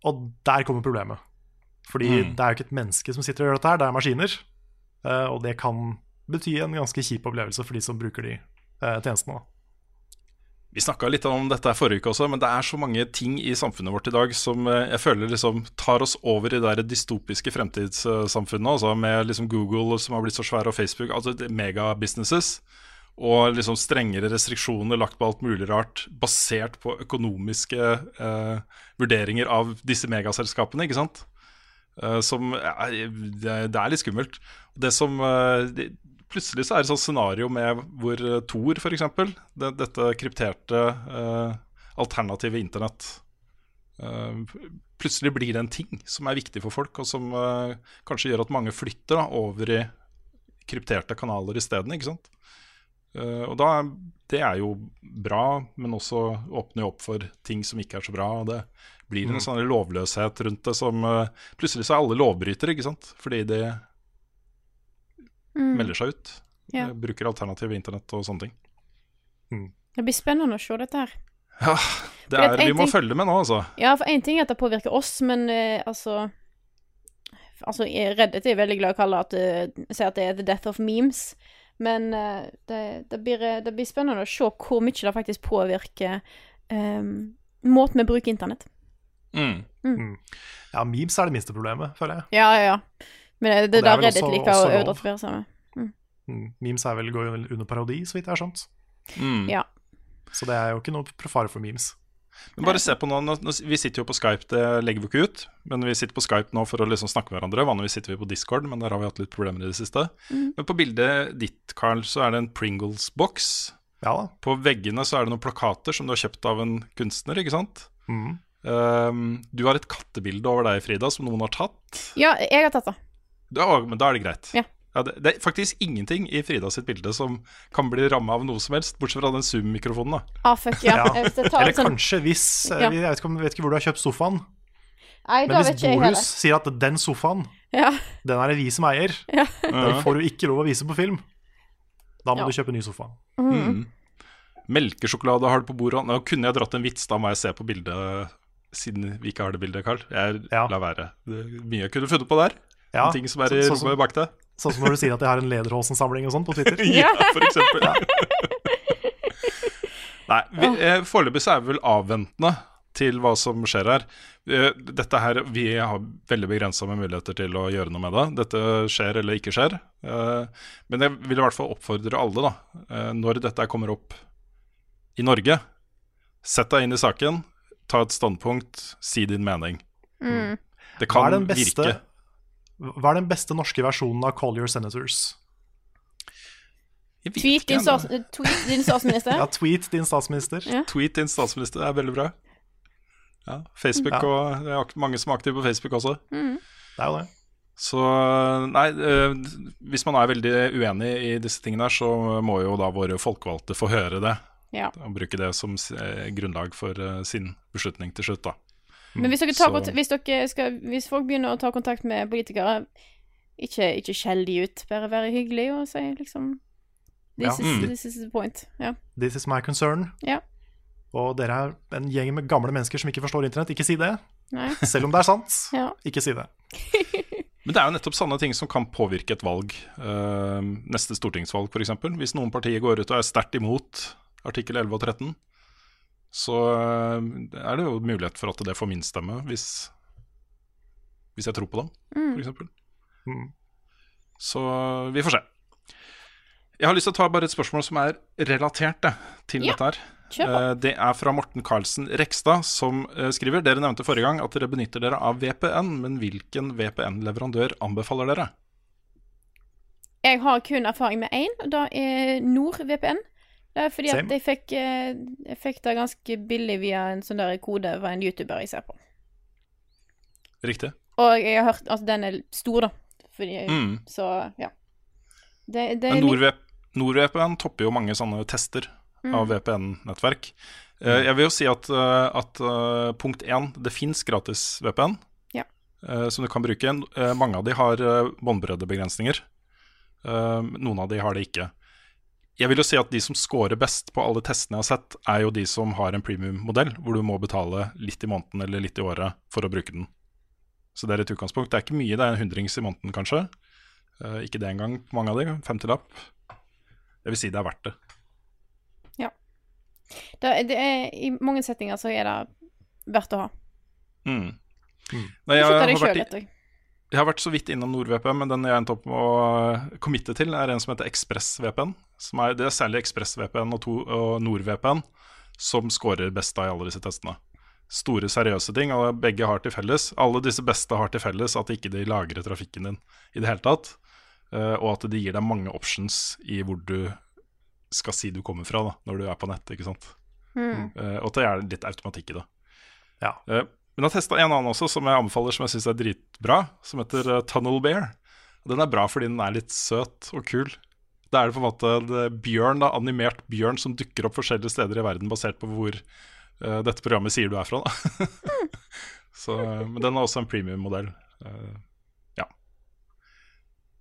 Og der kommer problemet. Fordi Mm. det er jo ikke et menneske som sitter og gjør dette her, det er maskiner. Eh, og det kan bety en ganske kjip opplevelse for de som bruker de eh, tjenestene. Vi snakka litt om dette forrige uke også, men det er så mange ting i samfunnet vårt i dag som eh, jeg føler liksom tar oss over i det dystopiske fremtidssamfunnet. Altså med liksom Google som har blitt så svære, og Facebook. Altså megabusinesses. og liksom strengere restriksjoner lagt på alt mulig rart, basert på økonomiske eh, vurderinger av disse megaselskapene, ikke sant? Eh, som er, det, er litt skummelt. Det som eh, Plutselig så er det et sånt scenario med hvor Thor, for f.eks., det, dette krypterte uh, alternative internett uh, Plutselig blir det en ting som er viktig for folk, og som uh, kanskje gjør at mange flytter da, over i krypterte kanaler isteden. Eh, og da, Det er jo bra, men også åpner jo opp for ting som ikke er så bra. og Det blir en Mm. sånn lovløshet rundt det som eh, Plutselig så er alle lovbrytere, ikke sant? Fordi de Mm. melder seg ut. Ja. eh, Bruker alternativ internett og sånne ting. Det blir spennende å se dette her. Ja, det er, vi må ting- følge med nå, altså. Ja, for én ting er at det påvirker oss, men uh, altså Altså, jeg- Reddit er veldig glad i å kalle at uh, si at det er the death of memes. Men uh, det, det, blir, eh, det blir spennende å se hvor mye det faktisk påvirker um, måten vi bruker internett. Mm. Mm. Ja, memes er det minste problemet, føler jeg. Ja, ja, ja. Men det, det det er vel Reddit liker å lov. seg med. Mm. Memes er vel går under parodi, så vidt jeg har skjønt. Mm. Ja. Så det er jo ikke noe fare for memes. Men bare se på nå, Vi sitter jo på Skype, det legger vi ikke ut. Men vi sitter på Skype nå for å liksom snakke med hverandre. Vanligvis sitter vi på Discord, men der har vi hatt litt problemer i det siste. Mm. Men på bildet ditt, Carl, så er det en Pringles-boks. Ja da. På veggene så er det noen plakater som du har kjøpt av en kunstner, ikke sant? Mm. Um, du har et kattebilde over deg, Frida, som noen har tatt. Ja, jeg har tatt det. Da, men da er det greit. Ja. det, det er faktisk ingenting i Frida sitt bilde som kan bli ramma av noe som helst, bortsett fra den Zoom-mikrofonen. da. Ah, fuck, ja. Eller sånn- kanskje hvis eh, Ja. Jeg vet ikke, vet ikke hvor du har kjøpt sofaen. Nei, Men hvis vet Bohus sier at den sofaen, Ja. den er det vi som eier, Ja. den får du ikke lov å vise på film. Da må Ja. du kjøpe ny sofa. Mm. Melkesjokolade har du på bordet. Nå kunne jeg dratt en vits, da må jeg se på bildet, siden vi ikke har det bildet, Carl. Jeg lar være. Det mye jeg kunne funnet på der. Ja, ting som er i så- som- rommet bak deg. Sånn som når du sier at jeg har en Lederhosen-samling og sånn på Twitter. ja, for eksempel. Nei, vi, eh, foreløpig så er vi vel avventende til hva som skjer her. Eh, Dette her, Vi har veldig begrensa med muligheter til å gjøre noe med det. Dette skjer eller ikke skjer. Eh, Men jeg vil i hvert fall oppfordre alle, da, eh, når dette kommer opp i Norge, sett deg inn i saken, ta et standpunkt, si din mening. Mm. Det Hva er kan den beste, virke Hva er den beste norske versjonen av Call Your Senators? Tweet din, stats tweet din statsminister. Ja, tweet din statsminister. Ja. Tweet din statsminister er veldig bra. Ja, Facebook Ja. og det er mange som er aktive på Facebook også. Mm. Det er jo det. Så nei, eh, hvis man er veldig uenig i disse tingene her, så må jo da våre folkevalgte få høre det. Ja. Og bruke det som eh, grunnlag for eh, sin beslutning til slutt, da. Men hvis, dere tar, hvis, dere skal, hvis folk begynner å ta kontakt med politikere, ikke, ikke skjell de ut. Bare være hyggelig og si liksom This, Ja. is, Mm. this is the point. Ja. This is my concern. Ja. Og dere er en gjeng med gamle mennesker som ikke forstår internett. Ikke si det. Nei. Selv om det er sant. Ja. Ikke si det. Men det er jo nettopp sånne ting som kan påvirke et valg. eh, neste stortingsvalg, f.eks. Hvis noen partier går ut og er sterkt imot artikkel 11 og 13, så eh, er det jo mulighet for at det får min stemme, hvis, hvis jeg tror på dem, Mm. f.eks. Mm. Så vi får se. Jeg har lyst til å ta bare et spørsmål som er relatert det, til Ja, dette her. Eh, Det er fra Morten Karlsen Rekstad, som eh, skriver Dere nevnte forrige gang at dere benytter dere av VPN, men hvilken VPN-leverandør anbefaler dere? Jeg har kun erfaring med én, og da er NordVPN. Det er fordi Same. at jeg fikk, eh, jeg fikk det ganske billig via en sånn der kode fra en YouTuber jeg ser på. Riktig. Og jeg har hørt at den er stor, da. Fordi, Mm. Så ja. Det, det Men NordVPN NordVP NordVPN topper jo mange sånne tester Mm. av VPN-nettverk. Eh, Jeg vil jo si at, eh, at punkt én, det fins gratis VPN Ja. som du kan bruke. Mange av de har båndbreddebegrensninger. Noen av de har det ikke. Jeg vil jo si at de som scorer best på alle testene jeg har sett, er jo de som har en premium-modell, hvor du må betale litt i måneden eller litt i året for å bruke den. Så det er et utgangspunkt. Det er ikke mye, det er en hundrings i måneden kanskje. Uh, ikke det engang, mange av de. 50-lapp. Jeg vil si det er verdt det. Ja. Det, det er, I mange settinger så er det verdt å ha. Mm. Du Nei, jeg jeg, har deg vært sjøl i-. Jeg har vært så vidt innom NordVPN, men den jeg endte opp med å committe til, er en som heter ExpressVPN. Er, det er særlig ExpressVPN og, og NordVPN som scorer best av i alle disse testene. Store, seriøse ting, og begge har til felles. Alle disse beste har til felles at ikke de lagrer trafikken din i det hele tatt. eh, og at de gir deg mange options i hvor du skal si du kommer fra da, når du er på nettet. ikke sant? Mm. Eh, og at det er litt automatikk i det. Ja. Men jeg har testa en annen også som jeg anbefaler, som jeg syns er dritbra, som heter eh, Tunnel Bear. Den er bra fordi den er litt søt og kul. Da er det på en måte bjørn, da, animert bjørn som dukker opp forskjellige steder i verden basert på hvor uh, dette programmet sier du er fra. Så, eh, men den er også en premium-modell. Uh, ja.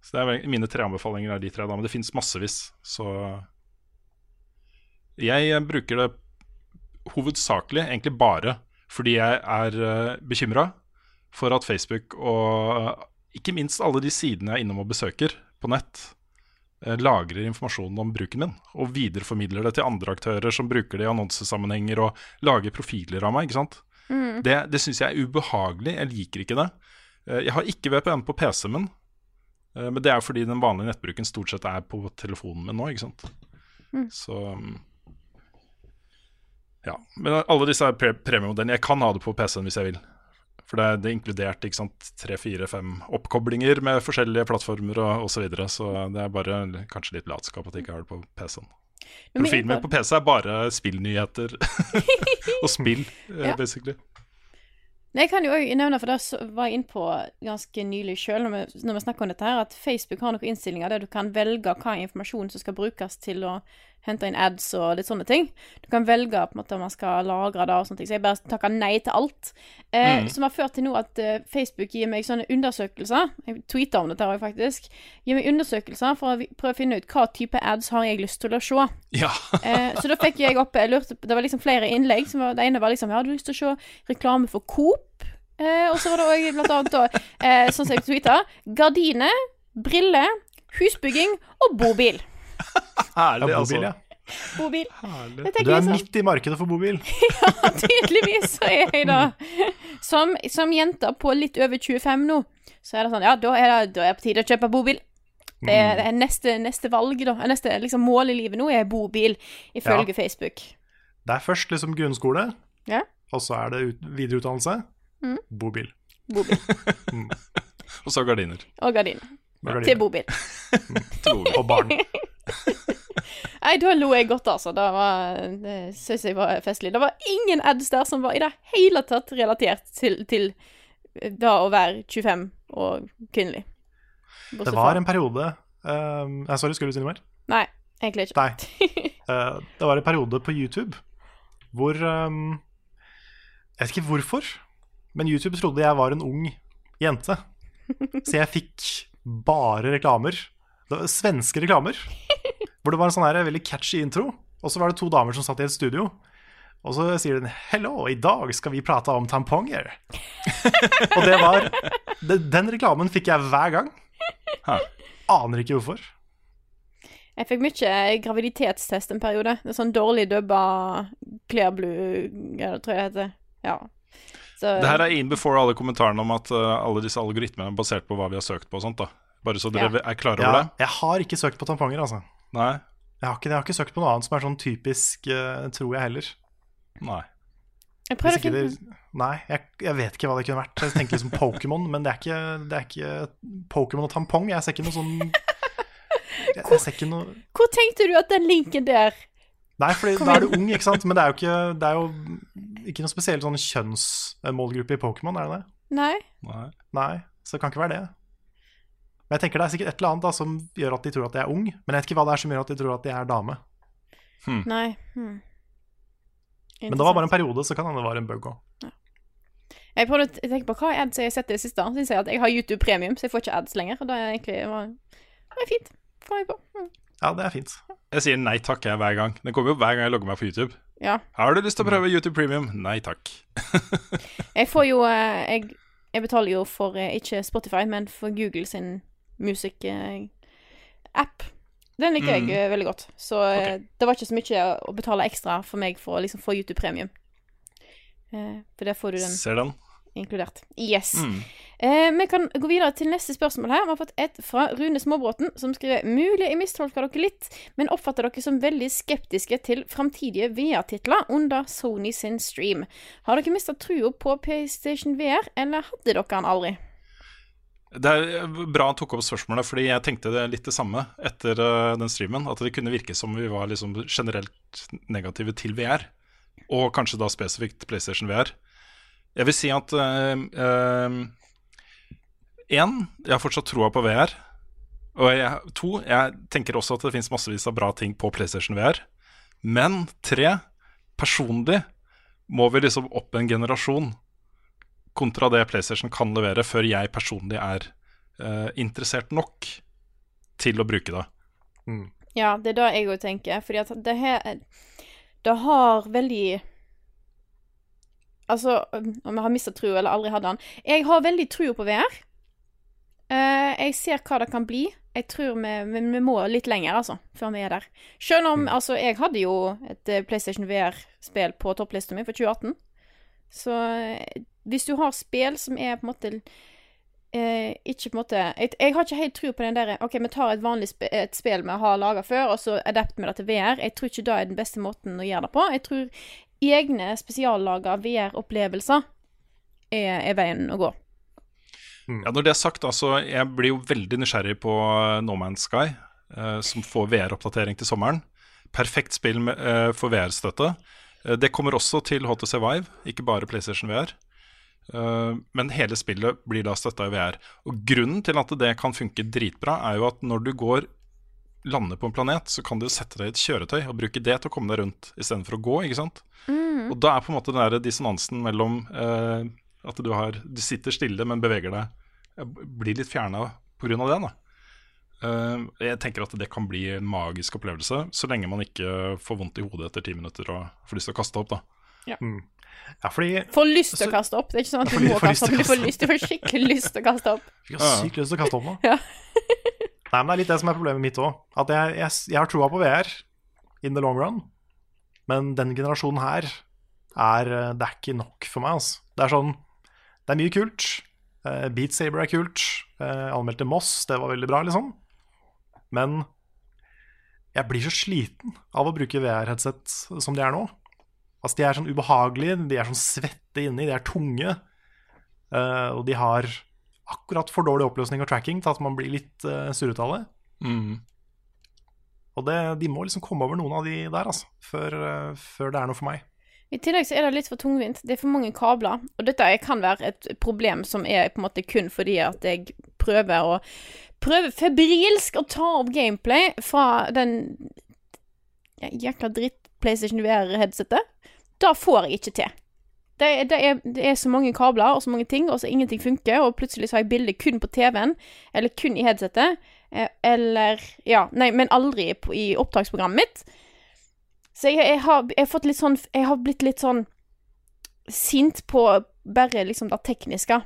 Så det er Mine tre anbefalinger er de tre, da, men det fins massevis. Så jeg bruker det hovedsakelig, egentlig bare, fordi jeg er uh, bekymra for at Facebook og eh, ikke minst alle de sidene jeg er innom og besøker på nett, eh, lagrer informasjonen om bruken min og videreformidler det til andre aktører som bruker det i annonsesammenhenger og lager profiler av meg. ikke sant? Mm. Det, det syns jeg er ubehagelig. Jeg liker ikke det. Eh, Jeg har ikke VPN på PC-en min, eh, men det er fordi den vanlige nettbruken stort sett er på telefonen min nå, ikke sant. Mm. Så mm, ja. Men alle disse er pre premiemodellene. Jeg kan ha det på PC-en hvis jeg vil. For det er, det er inkludert ikke sant, tre, fire, fem oppkoblinger med forskjellige plattformer og osv. Så, videre, så det er bare kanskje litt latskap at jeg ikke har det på PC-en. Profilen min på- PC er bare spillnyheter og spill, eh, Ja. basically. Jeg kan jo også nevne, for det var jeg inne på ganske nylig sjøl, når, vi- når vi snakker om dette, her, at Facebook har noen innstillinger der du kan velge hva informasjon som skal brukes til å hente inn ads og litt sånne ting. Du kan velge på en måte om man skal lagre det og sånne ting. Så jeg bare takker nei til alt. Eh, Mm. Som har ført til nå at eh, Facebook gir meg sånne undersøkelser. Jeg tweeter om dette her faktisk. Gir meg undersøkelser for å prøve å finne ut hva type ads har jeg lyst til å se. Ja. Eh, så da fikk jeg opp jeg lurte, Det var liksom flere innlegg. Som var, det ene var liksom Ja, har du lyst til å se reklame for Coop? Eh, og så var det òg blant annet da, eh, sånn som jeg tweeta, gardiner, briller, husbygging og bobil. Herlig, Ja, altså. bobil, ja. Bobil. Du er midt i markedet for bobil. ja, Tydeligvis så er jeg det. som, som jente på litt over 25 nå, så er det sånn Ja, da er det, da er det på tide å kjøpe bobil. Det er, det er neste, neste valg, da. Neste liksom, mål i livet nå er bobil, ifølge Facebook. Det er først liksom grunnskole, Ja. og så er det ut videreutdannelse. Mm. Bobil. Bobil. Og så gardiner. Og gardiner. Og gardiner. Til bobil. Og barn. Nei, da lo jeg godt, altså. Det, var, det syns jeg var festlig. Det var ingen ads der som var i det hele tatt relatert til, til det å være 25 og kvinnelig. Det var en periode um, nei, Sorry, skulle du si noe mer? Nei, egentlig ikke. Nei. Uh, det var en periode på YouTube hvor um, Jeg vet ikke hvorfor, men YouTube trodde jeg var en ung jente. Så jeg fikk bare reklamer. Det var svenske reklamer. Hvor det var en sånn her veldig catchy intro. Og så var det to damer som satt i et studio. Og så sier hun 'Hello, i dag skal vi prate om tamponger'. og det var det, Den reklamen fikk jeg hver gang. Aner ikke hvorfor. Jeg fikk mye graviditetstest en periode. Det er sånn dårlig dubba Clear Blue, tror jeg det heter. Ja. Så, Det her er in before alle kommentarene om at uh, alle disse algoritmene er basert på hva vi har søkt på og sånt. da Bare så dere Ja. er klar Ja, over det. jeg har ikke søkt på tamponger, altså. Nei. Jeg har ikke, jeg har ikke søkt på noe annet som er sånn typisk, uh, tror jeg heller. Nei. Jeg prøvde å finne det, nei, jeg, jeg vet ikke hva det kunne vært. Jeg tenker liksom Pokémon, men det er ikke, det er ikke Pokémon og tampong. Jeg ser ikke noe sånn Jeg, jeg ser ikke noe Hvor tenkte du at den linken der Nei, for da er du ung, ikke sant? Men det er jo ikke, det er jo ikke noe spesiell sånn kjønnsmålgruppe i Pokémon, er det det? Nei. Nei. Nei, så det kan ikke være det. Men jeg tenker det er sikkert et eller annet da, som gjør at de tror at de er ung, men jeg vet ikke hva det er som gjør at de tror at de er dame. Nei. Hmm. Men det var bare en periode, så kan hende det var en bug òg. Jeg prøvde å tenke på hva ads jeg har sett i det siste. Så sier jeg at jeg har YouTube Premium, så jeg får ikke ads lenger. Og det er egentlig var, det var fint. Kom jeg på. Mm. Ja, det er fint. Jeg sier nei takk jeg hver gang. Den kommer jo hver gang jeg logger meg på YouTube. Ja. Har du lyst til å prøve YouTube Premium? Nei takk. Jeg får jo eh, Jeg, jeg betaler jo for eh, ikke Spotify, men for Google sin music eh, app. Den liker Mm. jeg eh, veldig godt. Så okay. det var ikke så mye å betale ekstra for meg for å liksom få YouTube Premium. Eh, for der får du den Ser den. inkludert. Yes. Mm. Eh, vi kan gå videre til neste spørsmål her. Vi har fått et fra Rune Småbråten, som skriver Mulig jeg mistolker dere litt, men oppfatter dere som veldig skeptiske til framtidige VR-titler under Sony sin stream. Har dere mista trua på PlayStation VR, eller hadde dere den aldri? Det er bra han tok opp spørsmålet, fordi jeg tenkte det litt det samme etter eh, den streamen. At det kunne virke som vi var liksom generelt negative til VR, og kanskje da spesifikt PlayStation VR. Jeg vil si at Én, jeg har fortsatt troa på VR. Og jeg, to, jeg tenker også at det fins massevis av bra ting på PlayStation VR. Men tre, personlig må vi liksom opp en generasjon kontra det PlayStation kan levere, før jeg personlig er uh, interessert nok til å bruke det. Ja, det er det jeg òg tenker. Fordi at det her Det har veldig Altså, om jeg har mista trua eller aldri hadde den Jeg har veldig trua på VR. Uh, jeg ser hva det kan bli. Jeg tror vi, vi, vi må litt lenger, altså, før vi er der. Selv om Altså, jeg hadde jo et eh, PlayStation VR-spill på topplista mi for 2018. Så eh, hvis du har spill som er på en måte eh, ikke på en måte jeg, jeg har ikke helt tro på den der OK, vi tar et vanlig sp et spill vi har laga før, og så adapter vi det til VR. Jeg tror ikke det er den beste måten å gjøre det på. Jeg tror egne spesiallaga VR-opplevelser er, er veien å gå. Ja, Når det er sagt, altså, jeg blir jo veldig nysgjerrig på eh, No Man's Sky, eh, som får VR-oppdatering til sommeren. Perfekt spill med, eh, for VR-støtte. Eh, det kommer også til HTC Vive, ikke bare PlayStation VR. Eh, men hele spillet blir da støtta i VR. Og Grunnen til at det kan funke dritbra, er jo at når du går lander på en planet, så kan du sette deg i et kjøretøy og bruke det til å komme deg rundt istedenfor å gå. ikke sant? Og da er på en måte den der dissonansen mellom eh, at du, har, du sitter stille, men beveger deg, eh, blir litt fjerna pga. det. da. Uh, jeg tenker at det kan bli en magisk opplevelse, så lenge man ikke får vondt i hodet etter ti minutter og får lyst til å kaste opp. da. Ja. Ja, fordi Får lyst til å kaste opp. Det er ikke sånn at du må kaste opp, du får lyst, du får skikkelig lyst til å kaste opp. Jeg har sykt lyst til å kaste opp nå. Ja. Nei, men Det er litt det som er problemet mitt òg. At jeg, jeg, jeg har troa på VR in the long run, men den generasjonen her er eh, Det er ikke nok for meg, altså. Det er sånn Det er mye kult. Eh, Beat Saber er kult. Eh, anmeldte Moss, det var veldig bra, liksom. Men jeg blir så sliten av å bruke VR-headset som de er nå. Altså, de er sånn ubehagelige, de er sånn svette inni, de er tunge. Uh, og de har akkurat for dårlig oppløsning og tracking til at man blir litt uh, surrete av det. Mm. Og det, de må liksom komme over noen av de der, altså, før, uh, før det er noe for meg. I tillegg så er det litt for tungvint. Det er for mange kabler. Og dette kan være et problem som er på en måte kun fordi at jeg prøver å Prøver febrilsk å ta opp gameplay fra den jækla dritt PlayStation VR-headsetet. Det får jeg ikke til. Det, er- det, er, det er så mange kabler og så mange ting, og så ingenting funker, og plutselig så har jeg bildet kun på TV-en, eller kun i headsetet, eh, eller Ja, nei, men aldri i opptaksprogrammet mitt. Så jeg, jeg, har, jeg har sånn Jeg har blitt litt sånn sint på bare liksom det tekniske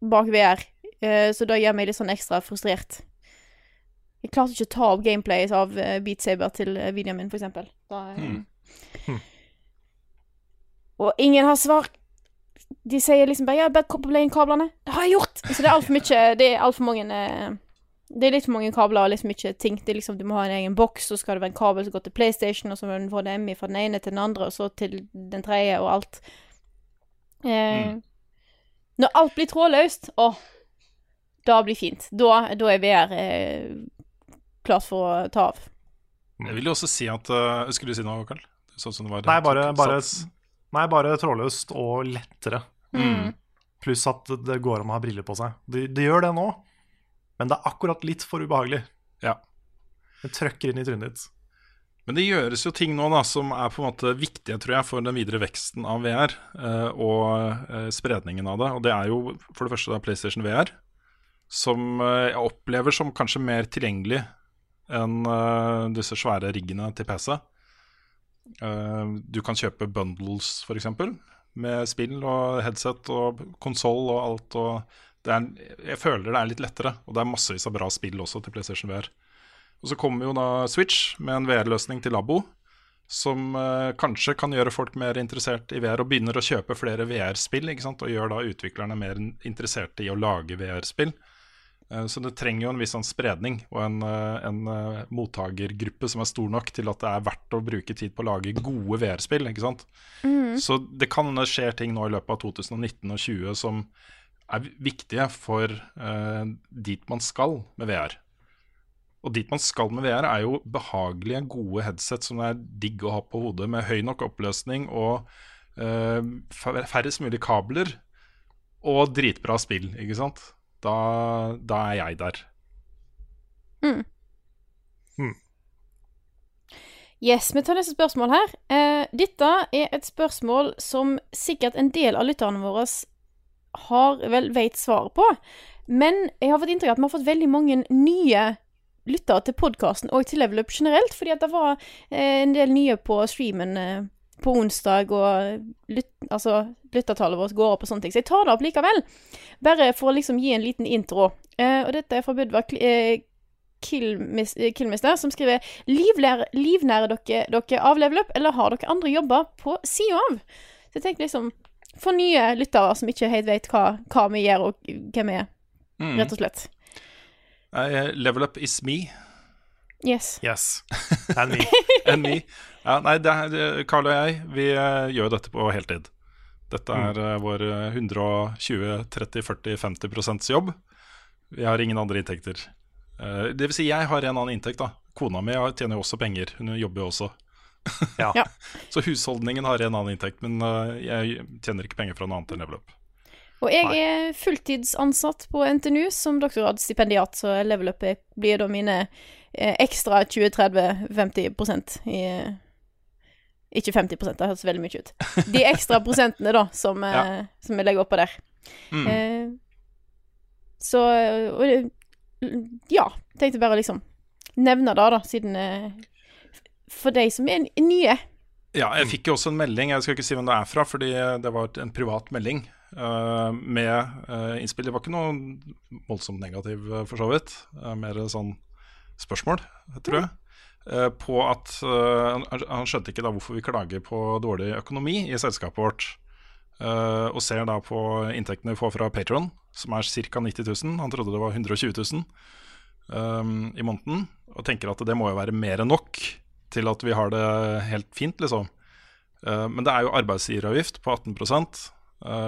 bak VR. Eh, så det gjør meg litt sånn ekstra frustrert. Jeg klarte ikke å ta opp gameplayet av eh, Beat Saber til eh, videoen min, for eksempel. Da, Hmm. Og ingen har svar. De sier liksom bare 'ja, bare koble inn kablene'. Det har jeg gjort! Så det er altfor mye Det er altfor mange Det er litt for mange kabler og litt for mye ting. Det er liksom, Du må ha en egen boks, så skal det være en kabel som går til PlayStation, og så må du få HDMI fra den ene til den andre, og så til den tredje, og alt. Eh, Mm. Når alt blir trådløst, å, da blir fint. Da, da er VR eh, klart for å ta av. Jeg vil jo også si at uh, Skulle du si noe, Karl? Sånn som det var Nei, bare, bare, nei, bare trådløst og lettere. Mm. Pluss at det går an å ha briller på seg. Det de gjør det nå, men det er akkurat litt for ubehagelig. Ja. Det trøkker inn i trynet ditt. Men det gjøres jo ting nå da som er på en måte viktige tror jeg, for den videre veksten av VR eh, og eh, spredningen av det. Og det er jo for det første da PlayStation VR, som eh, jeg opplever som kanskje mer tilgjengelig enn uh, disse svære riggene til PC. Uh, du kan kjøpe bundles, f.eks., med spill og headset og konsoll og alt. Og er, jeg føler det er litt lettere, og det er massevis av bra spill også til PlayStation VR. Og så kommer jo da Switch med en VR-løsning til Labo, som uh, kanskje kan gjøre folk mer interessert i VR, og begynner å kjøpe flere VR-spill, og gjør da utviklerne mer interesserte i å lage VR-spill. Eh, så det trenger jo en viss sånn spredning og en, eh, en eh, mottakergruppe som er stor nok til at det er verdt å bruke tid på å lage gode VR-spill. ikke sant? Mm. Så det kan skjer ting nå i løpet av 2019 og 2020 som er viktige for uh, dit man skal med VR. Og dit man skal med VR, er jo behagelige, gode headset som er digg å ha på hodet, med høy nok oppløsning og uh, fær- færrest mulig kabler. Og dritbra spill, ikke sant. Da, da er jeg der. Yes, vi tar neste spørsmål her. Eh, dette er et spørsmål som sikkert en del av lytterne våre har vel veit svaret på. Men jeg har fått inntrykk av at vi har fått veldig mange nye lyttere til podkasten og til Level Up generelt, fordi at det var eh, en del nye på streamen eh, på onsdag, og lyt, altså, lyttertallet vårt går opp og sånne ting. Så jeg tar det opp likevel. Bare for å liksom gi en liten intro. Uh, og dette er fra Budvar uh, Killmister, Killmis- eh, Killmister, som skriver Livlære, Livnærer dere dere av Level Up, eller har dere andre jobber på sida av? Så jeg tenker liksom For nye lyttere som ikke helt vet hva, hva vi gjør, og hvem vi er, Mm. rett og slett. Uh, level up is me. Yes. Yes. And me. And me. Ja, nei, det er, Carl og jeg, vi eh, gjør dette på heltid. Dette er mm. vår eh, 120-30-40-50 jobb. Vi har ingen andre inntekter. Eh, det vil si, jeg har en annen inntekt, da. Kona mi tjener jo også penger. Hun jobber jo også. Ja. Ja. Så husholdningen har en annen inntekt, men eh, jeg tjener ikke penger fra noe annet enn level up. Og jeg er fulltidsansatt på NTNU som doktorgradsstipendiat, så level up blir da mine eh, ekstra 20-30-50% i Ikke 50 det høres veldig mye ut. De ekstra prosentene, da, som, eh, Ja. som vi legger oppå der. Mm. Eh, så og, Ja, tenkte bare liksom nevne det, da, siden eh, For de som er nye. Ja, jeg fikk jo også en melding, jeg skal ikke si hvem det er fra, fordi det var en privat melding Uh, med uh, innspill. Det var ikke noe voldsomt negativ, uh, for så vidt. Mer sånn spørsmål, tror jeg. eh, på at eh, han, skjønte ikke da hvorfor vi klager på dårlig økonomi i selskapet vårt. Eh, og ser da på inntektene vi får fra Patron, som er ca. 90 000. Han trodde det var 120 000 um, i måneden, og tenker at det må jo være mer enn nok til at vi har det helt fint, liksom. Men det er jo arbeidsgiveravgift på 18 eh,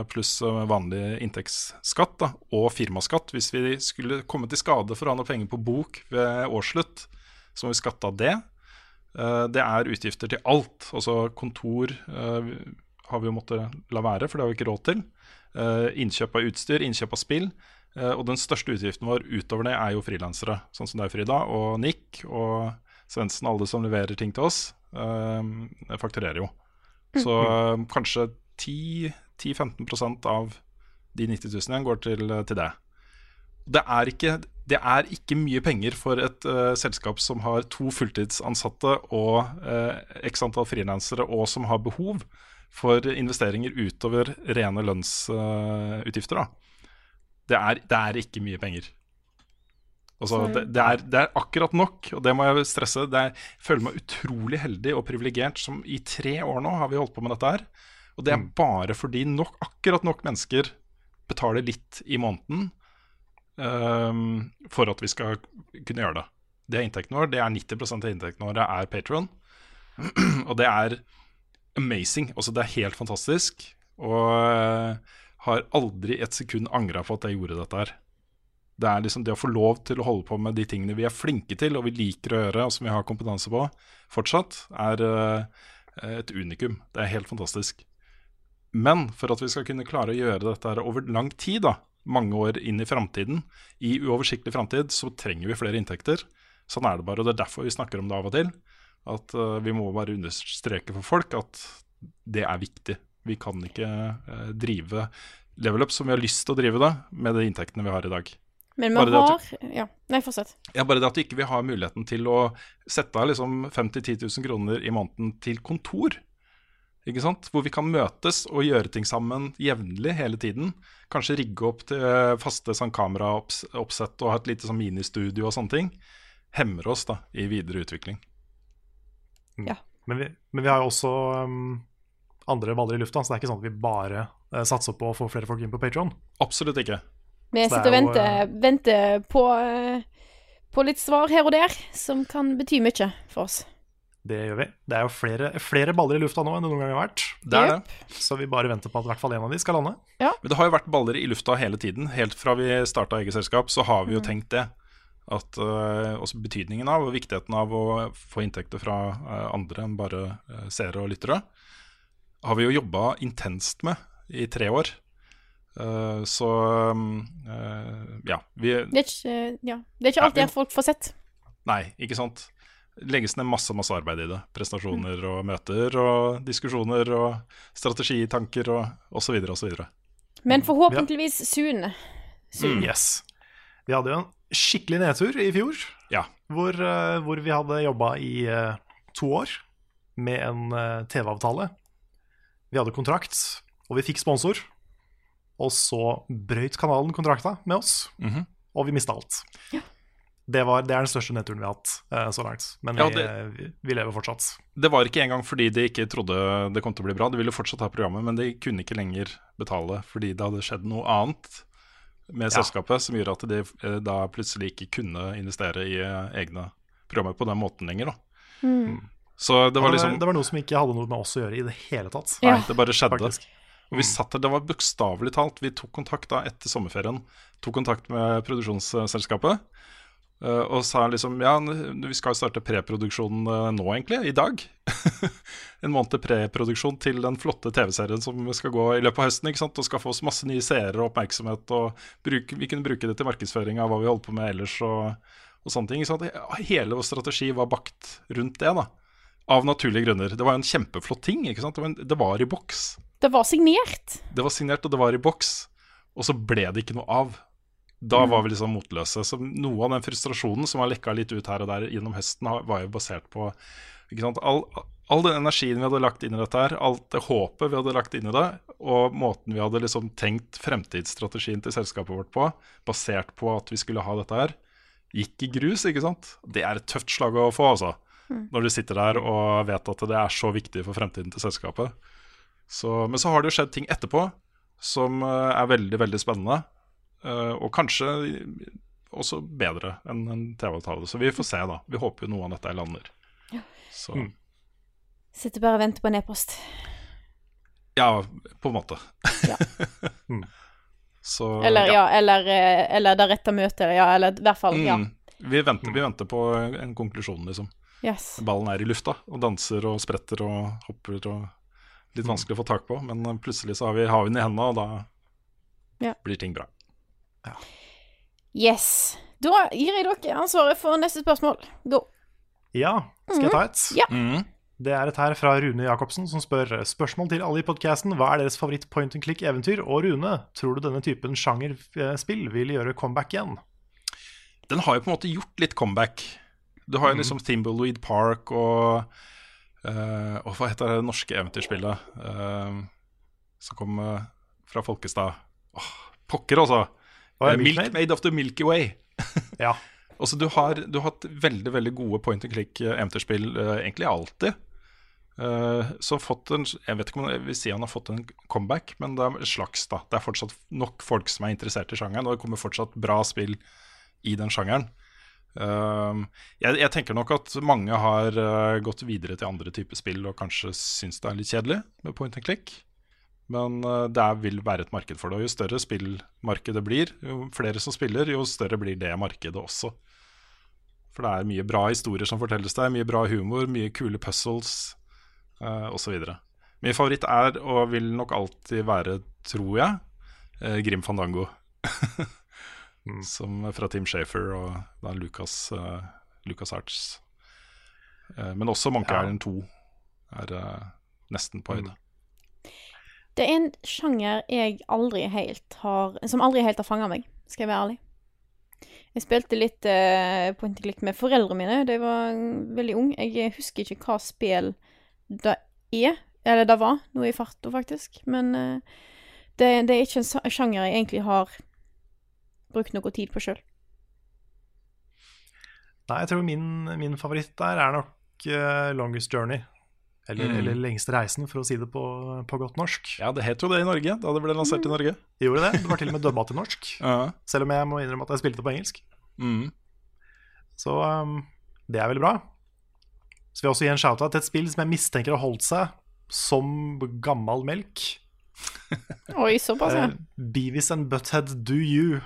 pluss eh, vanlig inntektsskatt da, og firmaskatt. Hvis vi skulle komme til skade for å ha noe penger på bok ved årsslutt, så må vi skatte av det. Eh, det er utgifter til alt. Altså kontor eh, har vi jo måttet la være, for det har vi ikke råd til. Eh, innkjøp av utstyr, innkjøp av spill. Eh, og den største utgiften vår utover det er jo frilansere, sånn som det er i Frida, og Nick og Svendsen, alle som leverer ting til oss, eh, fakturerer jo. Så kanskje kanskje 10-15% av de 90 000 igjen går til, til det. Det er, ikke, det er ikke mye penger for et uh, selskap som har to fulltidsansatte og uh, x antall frilansere, og som har behov for investeringer utover rene lønnsutgifter. Uh, Det det er ikke mye penger. Altså, det, det, er, det er akkurat nok, og det må jeg stresse. Det er, jeg føler meg utrolig heldig og privilegert som i tre år nå har vi holdt på med dette her. Og det er bare fordi nok, akkurat nok mennesker betaler litt i måneden um, for at vi skal kunne gjøre det. Det er inntekten vår. Det er 90% av inntekten vår er Patron. og det er amazing. Altså, det er helt fantastisk. Og eh, har aldri et sekund angra på at jeg gjorde dette her. Det er liksom det å få lov til å holde på med de tingene vi er flinke til og vi liker å gjøre, og som vi har kompetanse på fortsatt, er eh, et unikum. Det er helt fantastisk. Men for at vi skal kunne klare å gjøre dette her over lang tid, da, mange år inn i framtiden, i uoversiktlig framtid, så trenger vi flere inntekter. Sånn er det bare, og det er derfor vi snakker om det av og til. At uh, vi må bare understreke for folk at det er viktig. Vi kan ikke uh, drive level up som vi har lyst til å drive det, med de inntektene vi har i dag. Men vi har har Ja, nei, fortsett. Ja, Bare det at vi ikke har muligheten til å sette av liksom 50 000-10 000 kroner i måneden til kontor. Ikke sant? Hvor vi kan møtes og gjøre ting sammen jevnlig hele tiden. Kanskje rigge opp til faste sånn, kameraoppsett og ha et lite sånn, ministudio og sånne ting. Hemmer oss da i videre utvikling. Ja. Men vi, men vi har jo også um, andre baller i lufta, så det er ikke sånn at vi bare uh, satser på å få flere folk inn på Patron. Absolutt ikke. Vi sitter og venter, jo, venter, venter på, uh, på litt svar her og der, som kan bety mye for oss. Det gjør vi. Det er jo flere, flere baller i lufta nå enn det noen gang har vært. Det er det. Så vi bare venter på at i hvert fall en av de skal lande. Ja. Men det har jo vært baller i lufta hele tiden. Helt fra vi starta eget selskap, så har vi jo Mm. tenkt det. At uh, også betydningen av og viktigheten av å få inntekter fra uh, andre enn bare uh, seere og lyttere, har vi jo jobba intenst med i tre år. Eh, så eh, ja. Vi, Det er ikke, ja, det er ikke alltid Ja, vi- at folk får sett. Nei, ikke sant. Legges ned masse masse arbeid i det. Prestasjoner og møter og diskusjoner og strategitanker og osv. osv. Men forhåpentligvis soon. soon. Mm. Yes. Vi hadde jo en skikkelig nedtur i fjor, Ja. hvor, eh, hvor vi hadde jobba i eh, to år med en eh, TV-avtale. Vi hadde kontrakt, og vi fikk sponsor. Og så brøyt kanalen kontrakta med oss, Mhm. og vi mista alt. Det, var, det er den største nedturen vi har hatt eh, så langt. Men Ja, vi, det- vi, vi lever fortsatt. Det var ikke engang fordi de ikke trodde det kom til å bli bra. De ville fortsatt ha programmet, men de kunne ikke lenger betale fordi det hadde skjedd noe annet med Ja. selskapet som gjorde at de eh, da plutselig ikke kunne investere i eh, egne programmer på den måten lenger. Da. Mm. Så det var liksom det var noe som ikke hadde noe med oss å gjøre i det hele tatt. Nei, det bare skjedde. Faktisk. Og vi satt der, Det var bokstavelig talt. Vi tok kontakt da etter sommerferien Tok kontakt med produksjonsselskapet. Eh, og sa liksom Ja, vi skal jo starte preproduksjonen eh, nå, egentlig. I dag. en måned til preproduksjon til den flotte TV-serien som skal gå i løpet av høsten. ikke sant? Og skal få oss masse nye seere og oppmerksomhet. Og bruke, vi kunne bruke det til markedsføring av hva vi holdt på med ellers. og, og sånne ting. Ikke sant? Hele vår strategi var bakt rundt det. da Av naturlige grunner. Det var jo en kjempeflott ting. ikke sant? Det var, en, det var i boks. Det var signert. Det var signert, og det var i boks. Og så ble det ikke noe av. Da var vi liksom motløse. Så noe av den frustrasjonen som har lekka litt ut her og der gjennom høsten, var jo basert på ikke? All, all den energien vi hadde lagt inn i dette her, alt det håpet vi hadde lagt inn i det, og måten vi hadde liksom tenkt fremtidsstrategien til selskapet vårt på, basert på at vi skulle ha dette her, gikk i grus, ikke sant? Det er et tøft slag å få, altså. Mm. Når du sitter der og vet at det er så viktig for fremtiden til selskapet. Så, men så har det jo skjedd ting etterpå som eh, er veldig, veldig spennende. Eh, og kanskje også bedre enn en TV-avtale. Så vi får se, da. Vi håper jo noe av dette lander. Ja. Så Sitter bare og venter på en e-post. ja, på en måte. Ja. Så Eller ja, eller, eh, eller det rette møtet. Ja, eller i hvert fall, ja. Mm. Vi, venter, vi venter på en konklusjon, liksom. Yes. Ballen er i lufta og danser og spretter og hopper og Litt vanskelig å få tak på, men plutselig så har vi, haven i hendene, og da Ja. blir ting bra. Yes. Da gir jeg dere ansvaret for neste spørsmål. Go. Ja, skal jeg ta et? Ja. Mm. Det er et her fra Rune Jacobsen som spør Spørsmål til alle i podcasten Hva er deres favoritt point and click-eventyr? Og Rune, tror du denne typen sjangerspill vil gjøre comeback igjen? Den har jo på en måte gjort litt comeback. Du har jo liksom Thimbleweed Park og uh, Og hva heter det norske eventyrspillet uh, som kom uh, fra Folkestad? Åh, pokker, altså! Eh, Milk? Made of the Milky Way. Ja. Altså, du har, du har hatt veldig veldig gode point and click-eventyrspill uh, egentlig alltid. Uh, som fått en Jeg vet ikke om jeg vil si han har fått en comeback, men det er slags, da. Det er fortsatt nok folk som er interessert i sjangeren, og det kommer fortsatt bra spill i den sjangeren. Uh, jeg, jeg tenker nok at mange har uh, gått videre til andre typer spill og kanskje syns det er litt kjedelig med point and click. Men eh, det vil være et marked for det. Og jo større spillmarkedet blir, jo flere som spiller, jo større blir det markedet også. For det er mye bra historier som fortelles der, mye bra humor, mye kule puzzles uh, osv. Min favoritt er, og vil nok alltid være, tror jeg, eh, Grim Fandango. Som er fra Tim Shafer og da Lucas, uh, Lucas Arts. Eh, men også Monkey Ja. Island 2 er eh, nesten på høyde. Det er en sjanger jeg aldri helt har Som aldri helt har fanga meg, skal jeg være ærlig. Jeg spilte litt uh, point and click med foreldrene mine da jeg var veldig ung. Jeg husker ikke hva spill det er, eller det var, nå i farta, faktisk. Men uh, det, det er ikke en sjanger jeg egentlig har brukt noe tid på sjøl. Nei, jeg tror min, min favoritt der er nok uh, Longest Journey. Eller, Mm. eller lengste reisen, for å si det på, på godt norsk. Ja, det het jo det i Norge da det ble lansert i Norge. Det gjorde det. Det var til og med dubba til norsk. Ja. Selv om jeg må innrømme at jeg spilte det på engelsk. Mm. Så um, det er veldig bra. Så vil jeg også gi en shout-out til et spill som jeg mistenker har holdt seg som gammel melk. Oi, såpass, ja. Eh, Beavis and Butthead Do You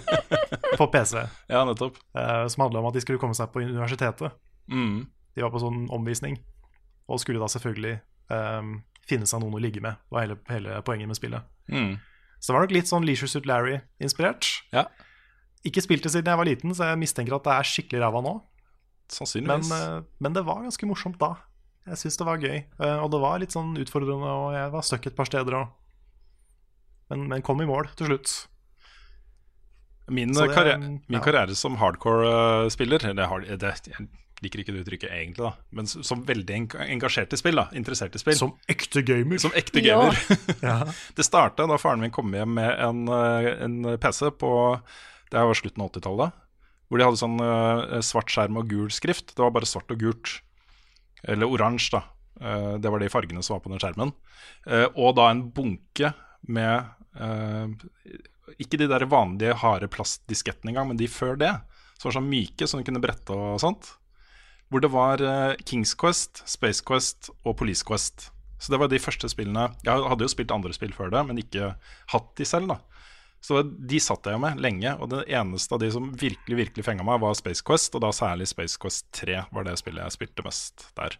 på PC. Ja, nettopp. Eh, som handla om at de skulle komme seg på universitetet. Mm. De var på sånn omvisning, og skulle da selvfølgelig um, finne seg noen å ligge med. var hele, hele poenget med spillet. Mm. Så det var nok litt sånn Leisure Suit Larry-inspirert. Ja. Ikke spilt det siden jeg var liten, så jeg mistenker at det er skikkelig ræva nå. Men, Sannsynligvis. eh, men det var ganske morsomt da. Jeg syns det var gøy. Uh, og det var litt sånn utfordrende, og jeg var stuck et par steder. Og... Men, men kom i mål til slutt. Min, det- karriere, min ja. karriere som hardcore-spiller eller hard, det, Jeg liker ikke det uttrykket egentlig, da, men som veldig engasjert i spill. da Interessert i spill. Som ekte gamer. Som ekte gamer. Ja. det starta da faren min kom hjem med en, eh, en PC på Det var slutten av 80-tallet. Hvor de hadde sånn uh, svart skjerm og gul skrift. Det var bare svart og gult. Eller oransje, da. Uh, det var de fargene som var på den skjermen. Uh, og da en bunke med eh, Ikke de der vanlige harde plastdiskettene engang, men de før det. Som var sånn myke, som du kunne brette og sånt. Hvor det var eh, Kings Quest, Space Quest og Police Quest. Så det var de første spillene Jeg hadde jo spilt andre spill før det, men ikke hatt de selv, da. Så de satt jeg med lenge, og det eneste av de som virkelig virkelig fenga meg, var Space Quest, og da særlig Space Quest 3 var det spillet jeg spilte mest der.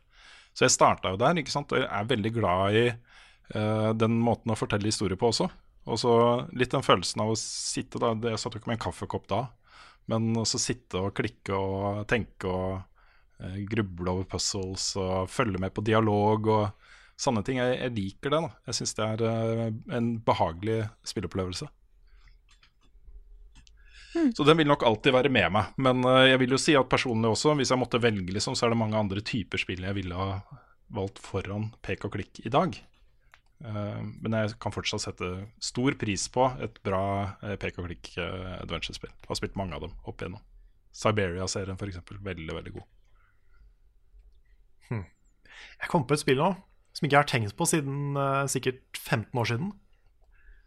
Så jeg starta jo der, ikke sant, og jeg er veldig glad i uh, den måten å fortelle historier på også. Og så litt den følelsen av å sitte da Jeg satt jo ikke med en kaffekopp da, men også sitte og klikke og tenke og gruble over puzzles og følge med på dialog og sånne ting. Jeg, jeg liker det. da Jeg syns det er eh, en behagelig spillopplevelse Så den vil nok alltid være med meg. Men eh, jeg vil jo si at personlig også, hvis jeg måtte velge, liksom, så er det mange andre typer spill jeg ville ha valgt foran pek og klikk i dag. Eh, men jeg kan fortsatt sette stor pris på et bra pek og klikk uh, adventure-spill. Har spilt mange av dem opp igjennom. Siberia-serien f.eks. Veldig, veldig god. Jeg kom på et spill nå som ikke jeg har tenkt på siden uh, sikkert 15 år siden.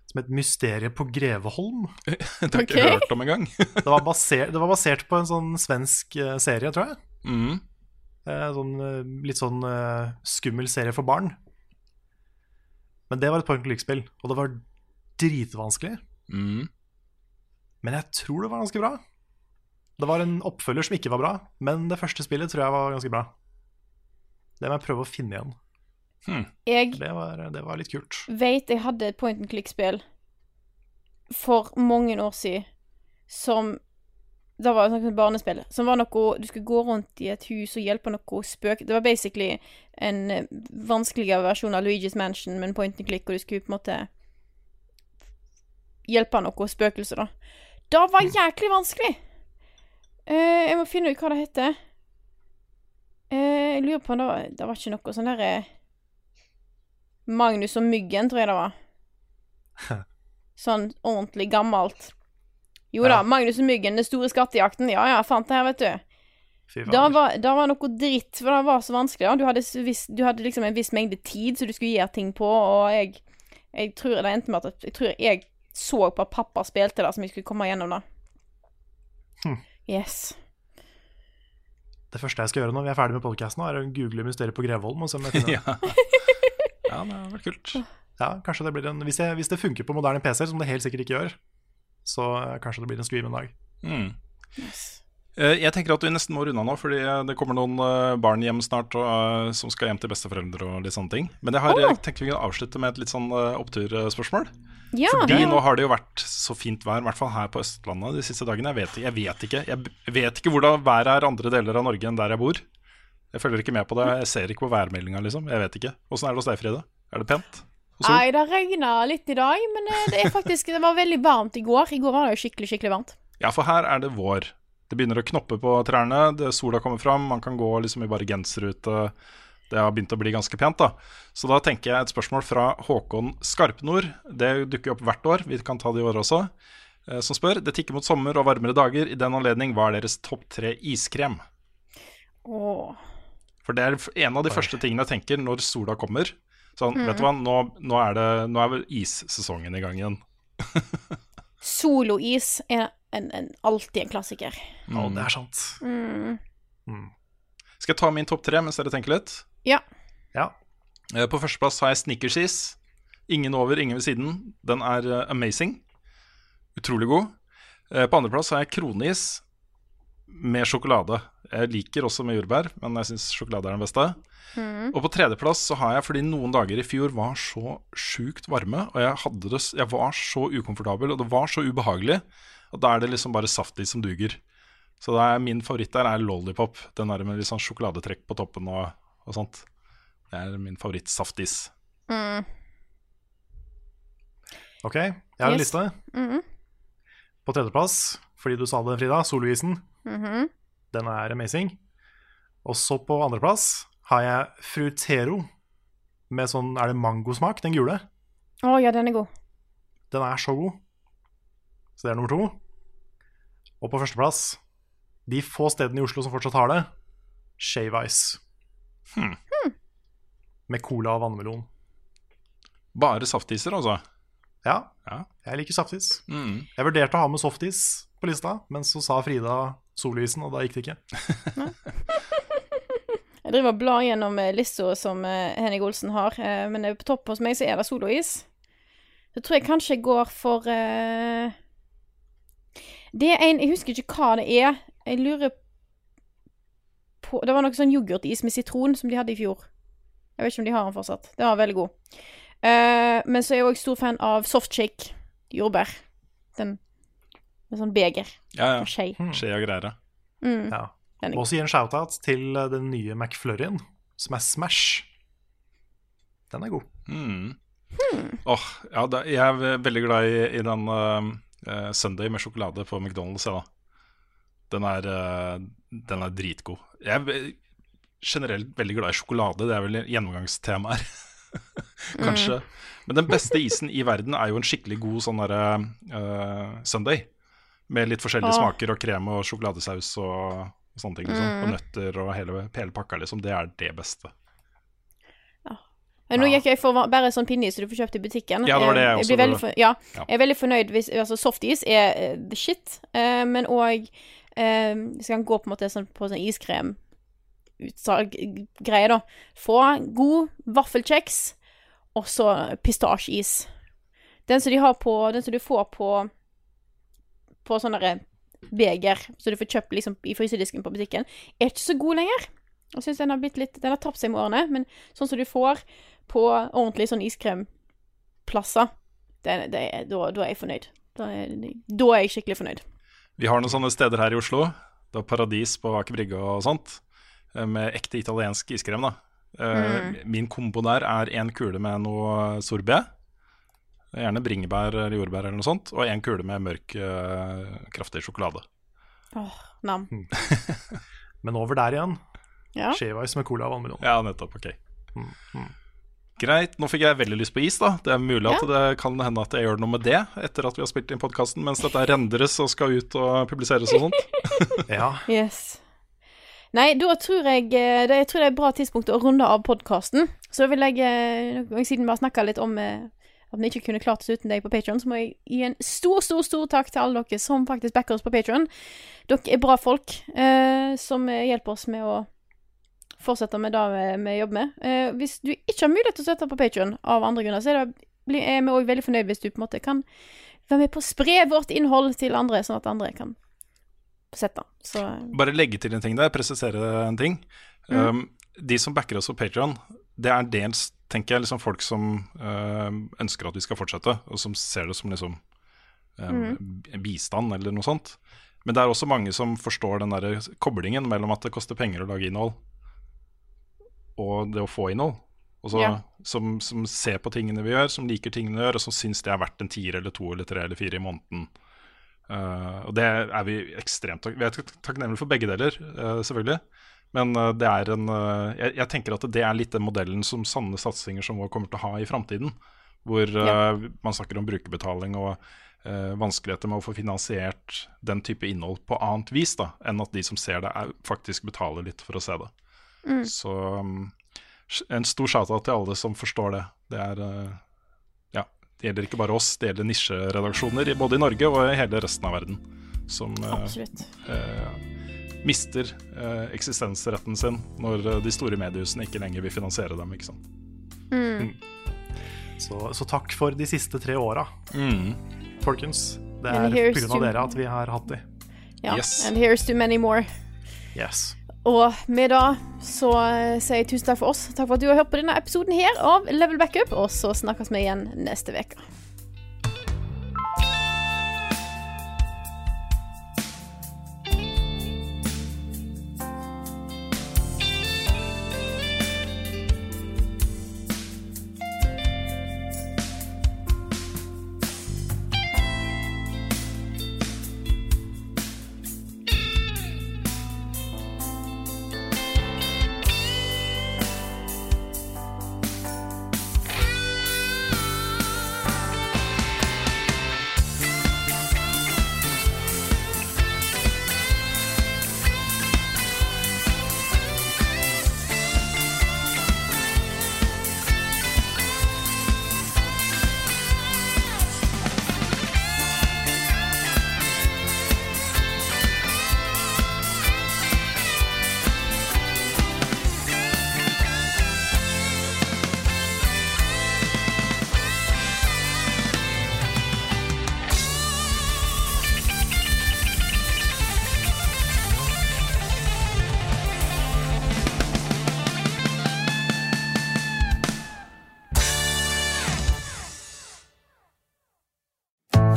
Som het Mysteriet på Greveholm. Det har jeg ikke okay. hørt om engang. Det var, basert, det var basert på en sånn svensk uh, serie, tror jeg. mm. Uh, sånn, eh, litt sånn skummel serie for barn. Men det var et point and click-spill, og det var dritvanskelig. Mm. Men jeg tror det var ganske bra. Det var en oppfølger som ikke var bra, men det første spillet tror jeg var ganske bra. Det må jeg prøve å finne igjen. Jeg Det var, det var litt kult. vet jeg hadde et point and click-spill for mange år siden som Det var et barnespill. Som var noe Du skulle gå rundt i et hus og hjelpe noe spøk... Det var basically en eh, vanskeligere versjon av Luigi's Mansion, men point and click, og du skulle på en måte hjelpe noe spøkelse, da. Det var jæklig vanskelig! Uh, jeg må finne ut hva det heter. Eh, jeg lurer på om det var, det var ikke noe sånn derre Magnus og Myggen, tror jeg det var. Sånn ordentlig gammelt. Jo da, Ja. Magnus og Myggen, den store skattejakten. Ja ja, fant det her, vet du. Det var, det var noe dritt, for det var så vanskelig. Ja. Du, hadde, viss, du hadde liksom en viss mengde tid så du skulle gjøre ting på, og jeg, jeg tror det endte med at jeg tror jeg så på at pappa spilte det, som jeg skulle komme gjennom det. Hm. Yes. Det første jeg skal gjøre når vi er ferdig med podkasten, er å google mysteriet på Grevholm. Og se om jeg finner Ja. ja, det har vært kult. Ja, kanskje det blir en hvis, jeg, hvis det funker på moderne PC-er, som det helt sikkert ikke gjør, så kanskje det blir en stream en dag. Mm. Eh, Jeg tenker at vi nesten må runde av nå, fordi det kommer noen eh, barn hjem snart og, eh, som skal hjem til besteforeldre og litt sånne ting. Men jeg har oh. jeg tenker vi kan avslutte med et litt sånn eh, oppturspørsmål. Ja. Fordi ja. nå har det jo vært så fint vær, i hvert fall her på Østlandet de siste dagene. Jeg vet, jeg vet ikke Jeg vet ikke hvordan været er andre deler av Norge enn der jeg bor. Jeg følger ikke med på det. Jeg ser ikke på værmeldinga, liksom. Jeg vet ikke. Åssen er det hos deg, Frida? Er det pent? Nei, det regna litt i dag, men eh, det er faktisk Det var veldig varmt i går. I går var det jo skikkelig, skikkelig varmt. Ja, for her er det vår. Det begynner å knoppe på trærne, det, sola kommer fram, man kan gå liksom i bare genser ute. Det har begynt å bli ganske pent, da. Så da tenker jeg et spørsmål fra Håkon Skarpnord. Det dukker opp hvert år, vi kan ta det i år også. eh, Som spør Det tikker mot sommer og varmere dager. I den anledning, hva er deres topp tre iskrem? Åh. For det er en av de første tingene jeg tenker når sola kommer. Sånn, mm. vet du hva, nå, nå er det Nå er vel issesongen i gang igjen. Solois er en, en, alltid en klassiker. Å, det er sant. Mm. Skal jeg ta min topp tre mens dere tenker litt? Ja. Ja. Eh, På førsteplass har jeg Snickersis. Ingen over, ingen ved siden. Den er eh, amazing. Utrolig god. Eh, På andreplass har jeg kronis med sjokolade. Jeg liker også med jordbær, men jeg syns sjokolade er den beste. Mm. Og på tredjeplass så har jeg fordi noen dager i fjor var så sjukt varme, og jeg, hadde det, jeg var så ukomfortabel, og det var så ubehagelig, at da er det liksom bare saftis som duger. Så det er, min favoritt der er lollipop. Den der med litt sånn sjokoladetrekk på toppen og, og sånt. Det er min favoritt-saftis. Mm. Ok, jeg har en Yes. liste. -hmm. På tredjeplass, fordi du sa det, Frida, Solvisen. -hmm. Den er amazing. Og så på andreplass har jeg Frutero med sånn Er det mangosmak, den gule? Å ja, den er god. Den er så god. Så det er nummer to. Og på førsteplass, de få stedene i Oslo som fortsatt har det, Shave Ice. Hmm. Med cola og vannmelon. Bare saftiser, altså? Ja, Ja. jeg liker saftis. Mm. Jeg vurderte å ha med softis på lista, men så sa Frida solisen, og da gikk det ikke. Jeg driver og blar gjennom eh, lista som eh, Henning Olsen har, eh, men på topp hos meg så er det solois. Så tror jeg kanskje jeg går for uh... Det er en Jeg husker ikke hva det er. Jeg lurer på Det var noe sånn yoghurtis med sitron som de hadde i fjor. Jeg vet ikke om de har den fortsatt. Den var veldig god. Uh, men så er jeg òg stor fan av softshake jordbær. Den med sånn beger Ja, ja. og Mm. Skje og greier. Mm. Ja. Og også gi en shout-out til eh, den nye McFlurryen, som er Smash. Den er god. Mm. Åh, ja, da, jeg er veldig glad i, i den uh, Sunday med sjokolade på McDonald's. Ja, da. Den, er, uh, den er dritgod. Jeg er generelt veldig glad i sjokolade. Det er vel gjennomgangstema her. Kanskje. Men den beste isen i verden er jo en skikkelig god sånn derre uh, Sunday. Med litt forskjellige Åh. smaker og krem og sjokoladesaus og, og sånne ting. Liksom. Mm. Og nøtter og hele, hele pakka, liksom. Det er det beste. Ja. nå gikk jeg for bare sånn pinneis som du får kjøpt i butikken. Ja, det var det jeg Eh, også blir veldig for, ja, Ja. jeg er veldig fornøyd hvis Altså, softis er eh, the shit, uh, men òg hvis Skal kan gå på en måte sånn, på sånn iskrem-utsalg-greie, da. Få god vaffelkjeks, og så pistasjeis. Den som de har på Den som du får på På sånne beger, så du får kjøpt liksom i frysedisken på butikken, er ikke så god lenger. Jeg synes den har blitt litt Den har tapt seg med årene, men sånn som du får på ordentlige sånn iskremplasser, det, det, er- da, er jeg fornøyd. Da er, da er jeg skikkelig fornøyd. Vi har noen sånne steder her i Oslo. Det er Paradis på Aker Brygge og sånt. eh, Med ekte italiensk iskrem, da. Mm. Min kombo der er én kule med noe sorbé. Gjerne bringebær eller jordbær eller noe sånt. Og én kule med mørk, eh, kraftig sjokolade. Åh, nam. Men over der igjen. Ja. Skjeveis med cola og vannmelon. Ja, nettopp. Ok. Greit. Nå fikk jeg veldig lyst på is, da. Det er mulig at det kan hende at jeg gjør noe med det etter at vi har spilt inn podkasten, mens dette rendres og skal ut og publiseres og sånt. Ja. Yes. Nei, da tror jeg eh, det, jeg tror det er et bra tidspunkt å runde av podkasten. Så vil jeg, eh, siden vi har snakka litt om at vi ikke kunne klart oss uten deg på Patreon, så må jeg gi en stor, stor, stor takk til alle dere som faktisk backer oss på Patreon. Dere er bra folk eh, som eh, hjelper oss med å fortsette med det vi- vi jobber med. Eh, hvis du ikke har mulighet til å støtte på Patreon av andre grunner, så er, det, er vi òg veldig fornøyd hvis du på en måte kan være med på å spre vårt innhold til andre, sånn at andre kan sette. Så Bare legge til en ting der, presisere en ting. Um, de som backer oss på Patreon, det er dels tenker jeg, liksom folk som um, ønsker at vi skal fortsette, og som ser det som liksom um, bistand eller noe sånt. Men det er også mange som forstår den der koblingen mellom at det koster penger å lage innhold, og det å få innhold. Og så, Ja. som, som ser på tingene vi gjør, som liker tingene vi gjør, og som syns det er verdt en tier eller to eller tre eller fire i måneden. Uh, og det er vi ekstremt tak Vi er tak- takknemlige for begge deler, uh, selvfølgelig. Men uh, det er en uh, jeg, jeg tenker at det er litt den modellen som sanne satsinger som vår kommer til å ha i framtiden. Hvor uh, man snakker om brukerbetaling og uh, vanskeligheter med å få finansiert den type innhold på annet vis da, enn at de som ser det, er, faktisk betaler litt for å se det. Mm. Så um, en stor shout-out til alle som forstår det. Det er uh, Ja, det gjelder ikke bare oss, det gjelder nisjeredaksjoner både i Norge og i hele resten av verden. Som eh, Absolutt. Mister eh, eksistensretten sin når eh, de store mediehusene ikke lenger vil finansiere dem. ikke sant? Mm. Så, så takk for de siste tre åra, Mm. folkens. Det er pga. to- dere at vi har hatt de. Ja. Yes. And here's to many more. Yes. Og med det så eh, sier jeg tusen takk for oss. Takk for at du har hørt på denne episoden her av Level Backup, og så snakkes vi igjen neste uke.